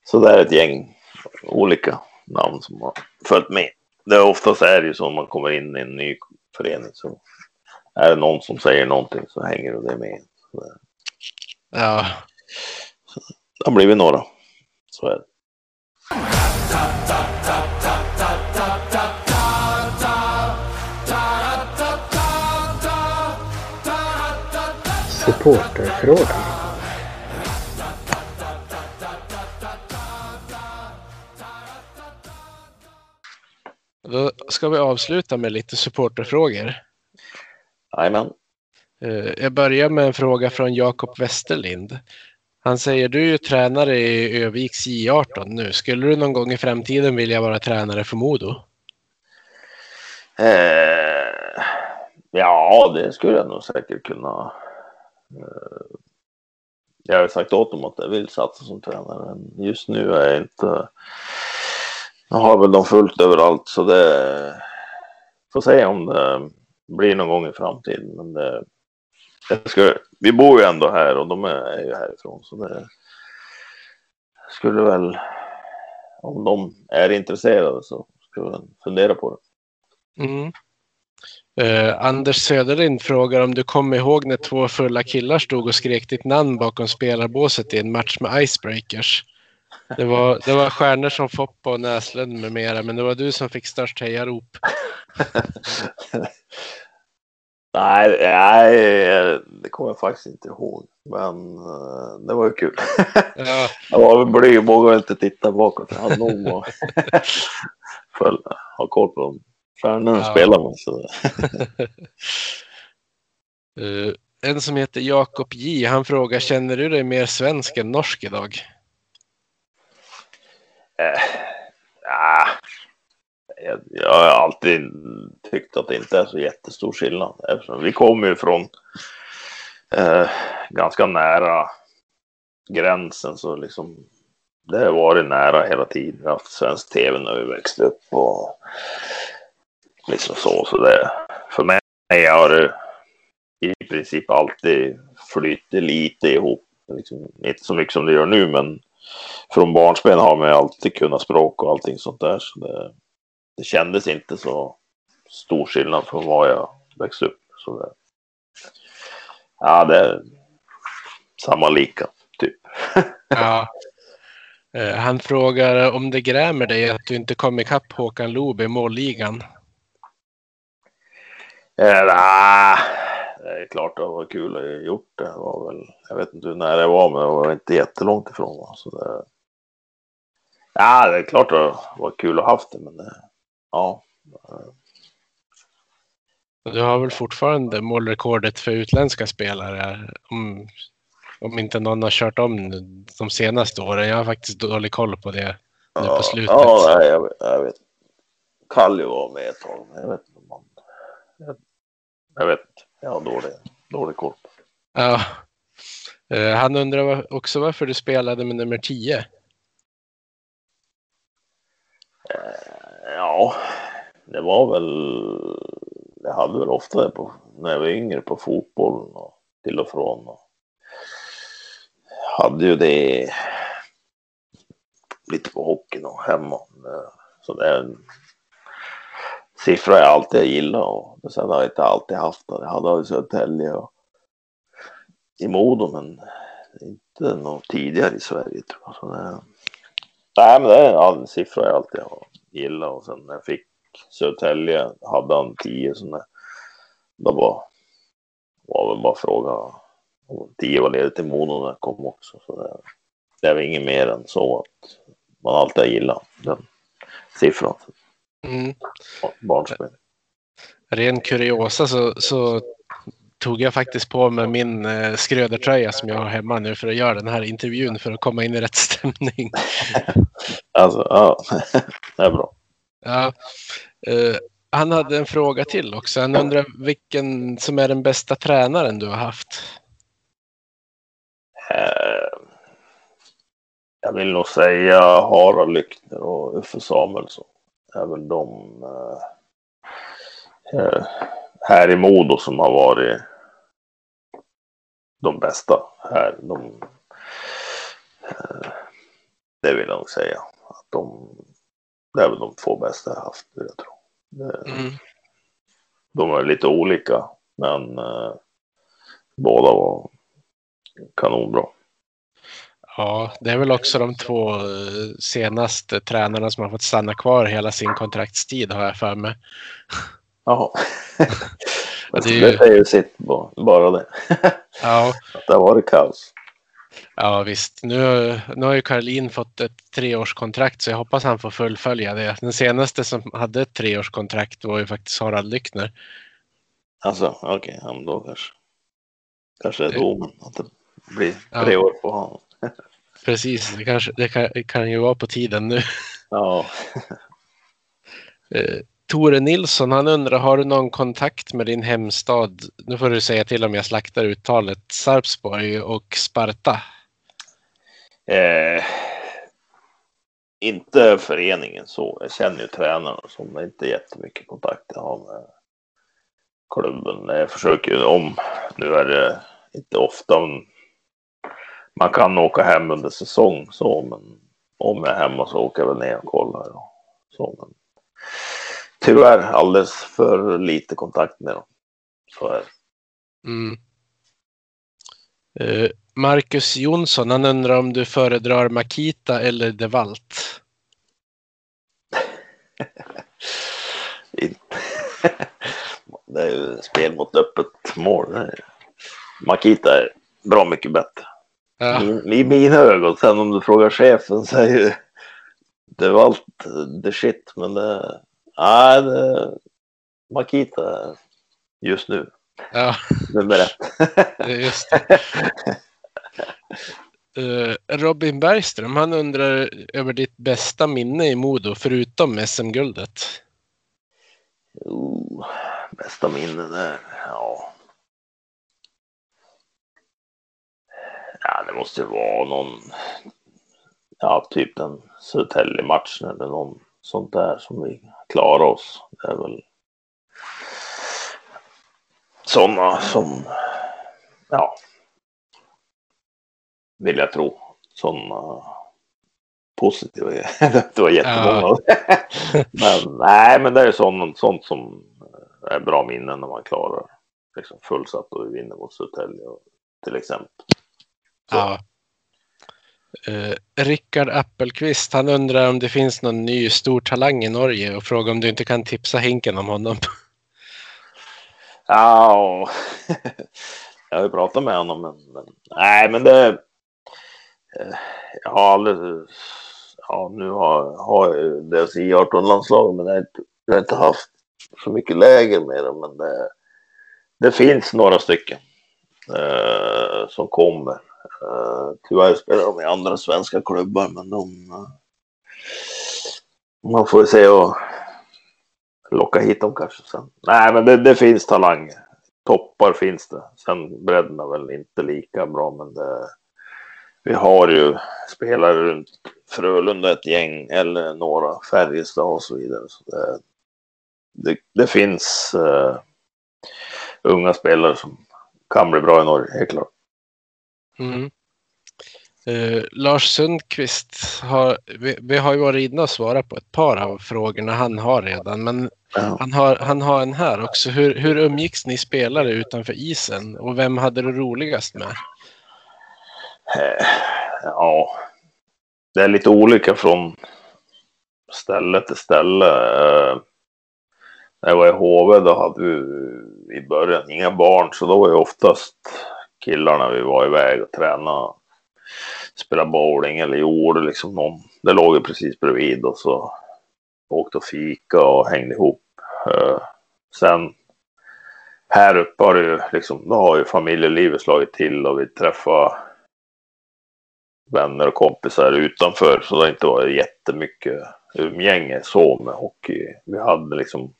Så det är ett gäng olika namn som har följt med. Det är oftast är det ju så om man kommer in i en ny förening så är det någon som säger någonting så hänger det med. Så
Ja,
det har blivit några. Så är det.
Supporterfrågan.
då ska vi avsluta med lite supporterfrågor.
Jajamän.
Eh, Jag börjar med en fråga från Jakob Westerlind. Han säger, du är ju tränare i Öviks J18 nu. Skulle du någon gång i framtiden vilja vara tränare för Modo?
Eh, ja, det skulle jag nog säkert kunna Eh, jag har sagt åt dem att jag vill satsa som tränare. Men just nu är jag inte. Jag har väl dem fullt överallt så det får se om det blir någon gång i framtiden. Men det, det ska, vi bor ju ändå här och de är ju härifrån så det skulle väl om de är intresserade så skulle jag fundera på det.
Mm. Eh, Anders Söderlind frågar om du kommer ihåg när två fulla killar stod och skrek ditt namn bakom spelarbåset i en match med Icebreakers. Det var, det var stjärnor som Foppa och Näslund med mera, men det var du som fick störst hejarop.
nej, nej, det kommer jag faktiskt inte ihåg. Men uh, det var ju kul.
Ja.
jag var blyg och vågade inte titta bakåt. Jag hade nog föl- ha koll på dem. Stjärnorna
Ja.
spelar med. Så.
Eh, en som heter Jakob J. Han frågar, känner du dig mer svensk än norsk idag?
Eh, ja, jag, jag har alltid tyckt att det inte är så jättestor skillnad. Eftersom vi kommer ju från eh, ganska nära gränsen så liksom det har varit nära hela tiden. Vi har haft svensk tv när vi växte upp och liksom så. Så det, för mig har det i princip alltid flyttat lite ihop. Liksom, inte så mycket som det gör nu men från barnsben har man ju alltid kunnat språk och allting sånt där. Så det, det kändes inte så stor skillnad från var jag växte upp. Så det, ja, det är samma lika, typ.
Ja. Eh, han frågar om det grämer dig att du inte kom ikapp Håkan Loob i målligan.
Eh, nej, det är klart det var kul att gjort det. det var väl, jag vet inte när det var, men det var inte jättelångt ifrån. Va? Så det, ja, det är klart det var kul att ha haft det, men det, ja.
Du har väl fortfarande målrekordet för utländska spelare? Om, om inte någon har kört om de senaste åren. Jag har faktiskt dålig koll på det nu
ja,
på slutet.
Ja, nej, jag, jag vet. Kalle var med ett tag, men jag vet inte om han... Jag, vet inte. Jag har dålig, dålig koll.
Ja. Eh, Han undrar också varför du spelade med nummer 10.
Ja, det var väl... Jag hade väl ofta det på, när jag var yngre på fotbollen och till och från. Och hade ju det lite på hockeyn och hemma. Så det är jag alltid gillar och sen har jag inte alltid haft det. Jag hade i Södertälje och i Modo men inte något tidigare i Sverige tror jag. Så det, nej men det är en siffra jag alltid har gillat och sen när jag fick Södertälje hade han 10 så när, då var, var väl bara fråga om 10 var ledigt i Modo när jag kom också. Så det, det är väl inget mer än så att man alltid har gillat den siffran.
Mm.
Barnspel.
Ren kuriosa så, så tog jag faktiskt på mig min eh, skrödertröja som jag har hemma nu för att göra den här intervjun för att komma in i rätt stämning.
Alltså, ja, det är bra.
Ja. Eh, han hade en fråga till också. Han undrar vilken som är den bästa tränaren du har haft.
Eh, jag vill nog säga Harald Lyckner och Uffe Samuelsson. Är väl de eh, eh, här i Modo som har varit de bästa här. De, eh, det vill jag nog säga. Att de, det är väl de två bästa jag haft, vill jag tro.
Mm.
De är lite olika, men eh, båda var kanonbra.
Ja, det är väl också de två eh, senaste tränarna som har fått stanna kvar hela sin kontraktstid har jag för mig.
Jaha.
Det
det,
är ju-
det ju sitt bara, det.
Ja,
det har varit kaos.
ja visst. Nu, nu har ju Karlin fått ett treårskontrakt så jag hoppas han får fullfölja det. Den senaste som hade ett treårskontrakt var ju faktiskt Harald Lyckner.
Alltså, okej, ja, men då kanske. Kanske är domen att det blir
Ja.
tre år på honom.
Precis, det, kanske, det, kan, kan ju vara på tiden nu.
Ja,
Eh, Tore Nilsson, han undrar, har du någon kontakt med din hemstad? Nu får du säga till om jag slaktar uttalet. Sarpsborg och Sparta.
Eh, inte föreningen så. Jag känner ju tränaren som inte jättemycket kontakt jag har med klubben. Jag försöker ju om, nu är det inte ofta, men man kan åka hem under säsong så, men om jag är hemma så åker jag väl ner och kollar. Och så, men tyvärr alldeles för lite kontakt med dem. Så är det.
Mm. Eh, Marcus Jonsson, han undrar om du föredrar Makita eller Devalt?
det är ju spel mot öppet mål. Makita är bra mycket bättre.
Ja.
I, I mina ögon. Sen om du frågar chefen så är ju det var allt the shit. Men det, nej, det, Makita just nu.
Ja,
Nummer ett.
just det. Eh, Robin Bergström, han undrar över ditt bästa minne i Modo förutom SM-guldet.
oh, bästa minne där. Ja. Ja, det måste ju vara någon. Ja, typ den Södertälje-matchen eller någon sånt där som vi klarar oss. Det är väl. Sådana som. Ja. Vill jag tro. Sådana positiva. det var jättemånga. men nej, men det är sånt, sånt som är bra minnen när man klarar liksom fullsatt och vi vinner mot Södertälje till exempel.
Ja. Uh, Rickard Appelqvist, han undrar om det finns någon ny stor talang i Norge och frågar om du inte kan tipsa Hinken om honom.
Ja, jag har ju pratat med honom, men, men nej, men det. Eh, jag har aldrig. Ja, nu har, har jag deras I18-landslag, men jag har, inte, jag har inte haft så mycket läger med dem. Men det, det finns några stycken eh, som kommer. Eh, tyvärr spelar de i andra svenska klubbar, men de. Eh, man får ju se och locka hit dem kanske sen. Nej, men det, det finns talanger. Toppar finns det. Sen bredden är väl inte lika bra, men det, vi har ju spelare runt Frölunda ett gäng eller några Färjestad och så vidare. Så det, det, det finns uh, unga spelare som kan bli bra i Norge, helt klart.
Mm. Eh, Lars Sundqvist, har, vi, vi har ju varit inne och svarat på ett par av frågorna han har redan, men
Ja.
han har, han har en här också. Hur, hur umgicks ni spelare utanför isen och vem hade du roligast med?
Eh, Ja, det är lite olika från ställe till ställe. Eh, När jag var i HV då hade vi i början inga barn så då var ju oftast killarna vi var iväg och tränade. Spela bowling eller gjorde liksom någon. Det låg ju precis bredvid och så åkte och fika och hängde ihop. Eh, sen här uppe har det ju liksom, då har ju familjelivet slagit till och vi träffar vänner och kompisar utanför. Så det har inte varit jättemycket umgänge så med hockey. Vi hade liksom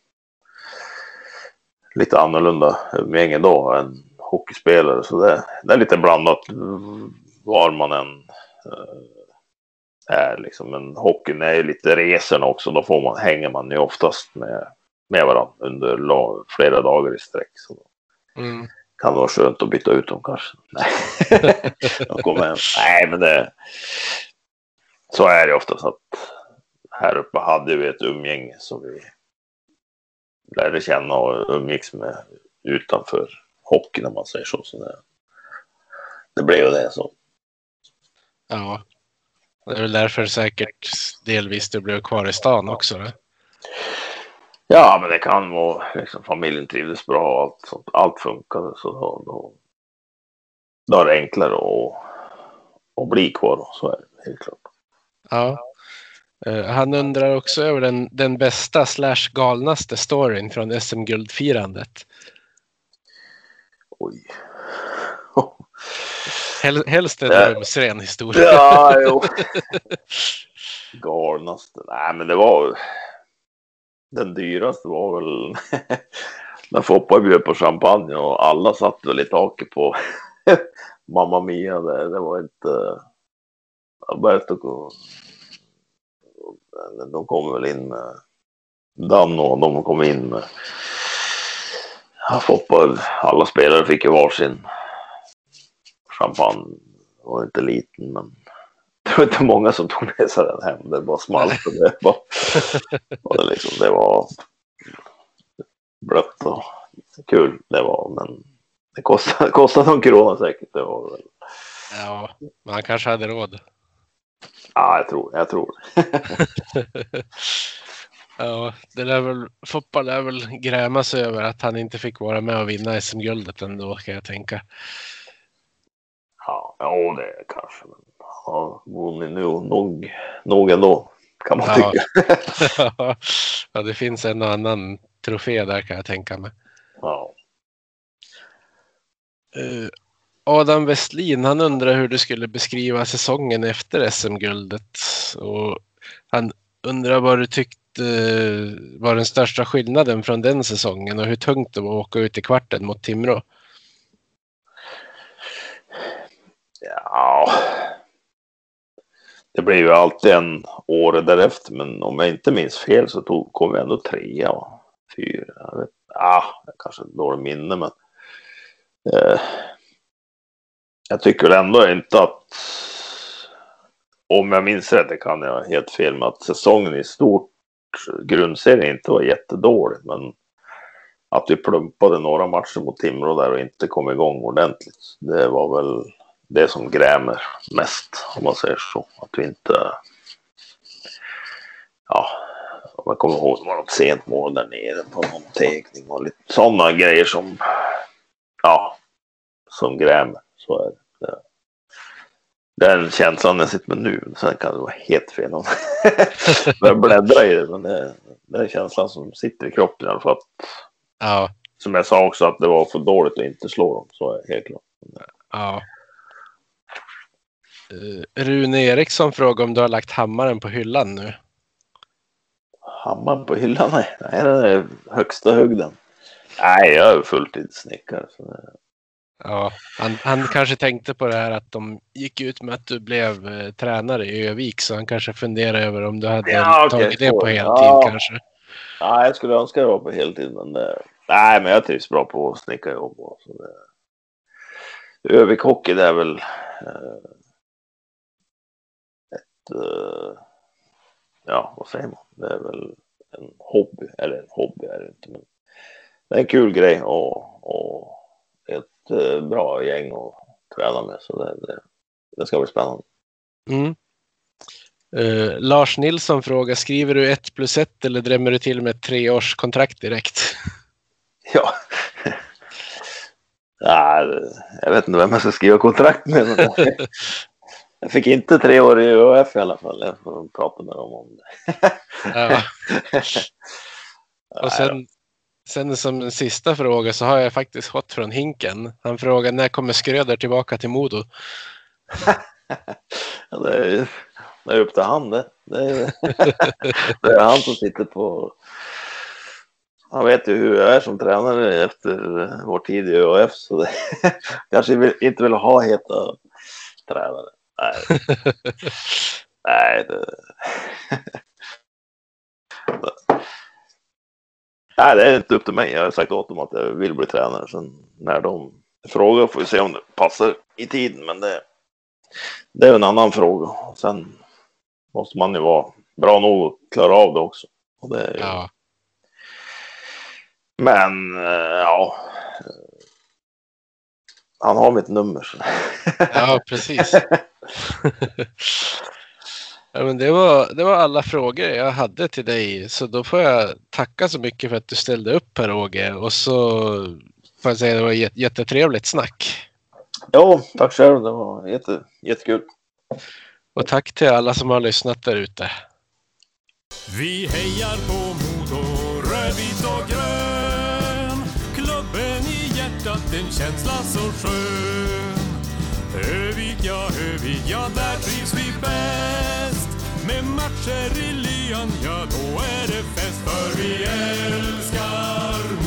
lite annorlunda umgänge då än hockeyspelare. Så det, det är lite blandat var man än eh, är liksom. Men hockeyn är ju lite resorna också. Då får man, hänger man ju oftast med, med varandra under flera dagar i sträck. Så
Mm.
kan det vara skönt att byta ut dem kanske. Nej, de kommer hem. Nej men det. Så är det oftast att här uppe hade vi ett umgänge som vi lärde känna och umgicks med utanför hockeyn om man säger så. så det, det blev ju det så.
Ja. Det är väl därför säkert delvis du blev kvar i stan också. Då.
Ja, men det kan vara liksom familjen trivdes bra och allt, sånt, allt funkade så då, då, då är det enklare att, att bli kvar. då, Så är det helt klart.
Ja. Eh, han undrar också över den, den bästa slash galnaste storyn från SM-guldfirandet.
Oj.
Hel, helst en
Ja.
rumsren historia.
Ja, jo. Galnaste. Nej, men det var den dyraste var väl när Foppa bjöd på champagne och alla satt väl i taket på Mamma Mia. Det, det var inte... Började gå... De kom väl in med Dan och de kom in med... Foppa, alla spelare fick ju varsin champagne. Det var inte liten men det var inte många som tog med sig den hem. Det bara small. Det, bara, och det, liksom, det var blött och kul det var. Men det kostade, kostade någon krona säkert. Det var väl...
Ja, men han kanske hade råd.
Ja, jag tror, jag tror.
ja, det lär väl, Foppa lär väl gräma sig över att han inte fick vara med och vinna SM-guldet ändå kan jag tänka.
Ja, ja det kanske. Men har vunnit nu nog, nog ändå kan man
Ja.
tycka.
ja, det finns en och annan trofé där kan jag tänka mig.
Ja.
Eh, Adam Westlin, han undrar hur du skulle beskriva säsongen efter SM-guldet. Och han undrar vad du tyckte Eh, var den största skillnaden från den säsongen och hur tungt det var att åka ut i kvarten mot Timrå.
ja. Det blev ju alltid en år därefter, men om jag inte minns fel så tog, kom vi ändå trea och fyra. Jag vet, ah, kanske ett dåligt minne, men eh, jag tycker väl ändå inte att om jag minns rätt, det kan jag helt fel med att säsongen i stort, grundserien inte var jättedålig, men att vi plumpade några matcher mot Timrå där och inte kom igång ordentligt. Det var väl det som grämer mest, om man säger så. Att vi inte... Ja, om jag kommer ihåg, det var något sent mål där nere på någon teckning och lite sådana grejer som... Ja, som grämer. Så är det det. Den känslan jag sitter med nu, sen kan det vara helt fel om jag bläddrar i det, men det, det är känslan som sitter i kroppen i alla fall.
Ja,
Som jag sa också, att det var för dåligt att inte slå dem, så är det helt klart.
ja. Eh, Rune Eriksson frågar om du har lagt hammaren på hyllan nu.
Hammaren på hyllan? Nej, den är högsta högden. Nej, jag är fulltidssnickare. Så det...
Ja, han, han kanske tänkte på det här att de gick ut med att du blev eh, tränare i Övik så han kanske funderar över om du hade
Ja, okej,
tagit det på heltid
Ja.
kanske.
Nej, jag skulle önska det var på heltid, men det... nej, men jag trivs bra på att snicka jobb. och Så det... Övik Hockey, det är väl eh, ett, eh, ja, vad säger man? Det är väl en hobby, eller en hobby är det inte, men det är en kul grej och, och eh, bra gäng att träna med, så det, det, det ska bli spännande.
Mm. Eh, Lars Nilsson frågar, skriver du ett plus ett eller drämmer du till med ett treårskontrakt direkt?
Ja. Det- jag vet inte vem jag ska skriva kontrakt med. Jag fick inte tre år i ÖF i alla fall. Jag får prata med dem om det.
Ja. Och sen, sen som en sista fråga så har jag faktiskt fått från Hinken. Han frågar när kommer Skröder tillbaka till Modo?
Det, är, det är upp till han det. Det är, det är han som sitter på... Han vet ju hur jag är som tränare efter vår tid i ÖF. Så det, kanske vill, inte vill ha heta tränare. Nej, nej det... Nej, det är inte upp till mig. Jag har sagt åt dem att jag vill bli tränare. Sen när de frågar får vi se om det passar i tiden. Men det, det är en annan fråga. Sen måste man ju vara bra nog att klara av det också. Det ju...
Ja,
Men eh, ja. Han har mitt nummer.
Ja precis. ja, men det, var, det var alla frågor jag hade till dig. Så då får jag tacka så mycket för att du ställde upp här Åge. Och så får jag säga att det var jät- jättetrevligt snack.
Jo, tack själv. Det var jätte, jättekul.
Och tack till alla som har lyssnat där ute.
Vi hejar på Modo, rödvit och grön. Klubben i hjärtat, en känsla så skön. Övik, ja, Övik, ja, där trivs vi bäst. Matcher i lyan, ja då är det fest för vi älskar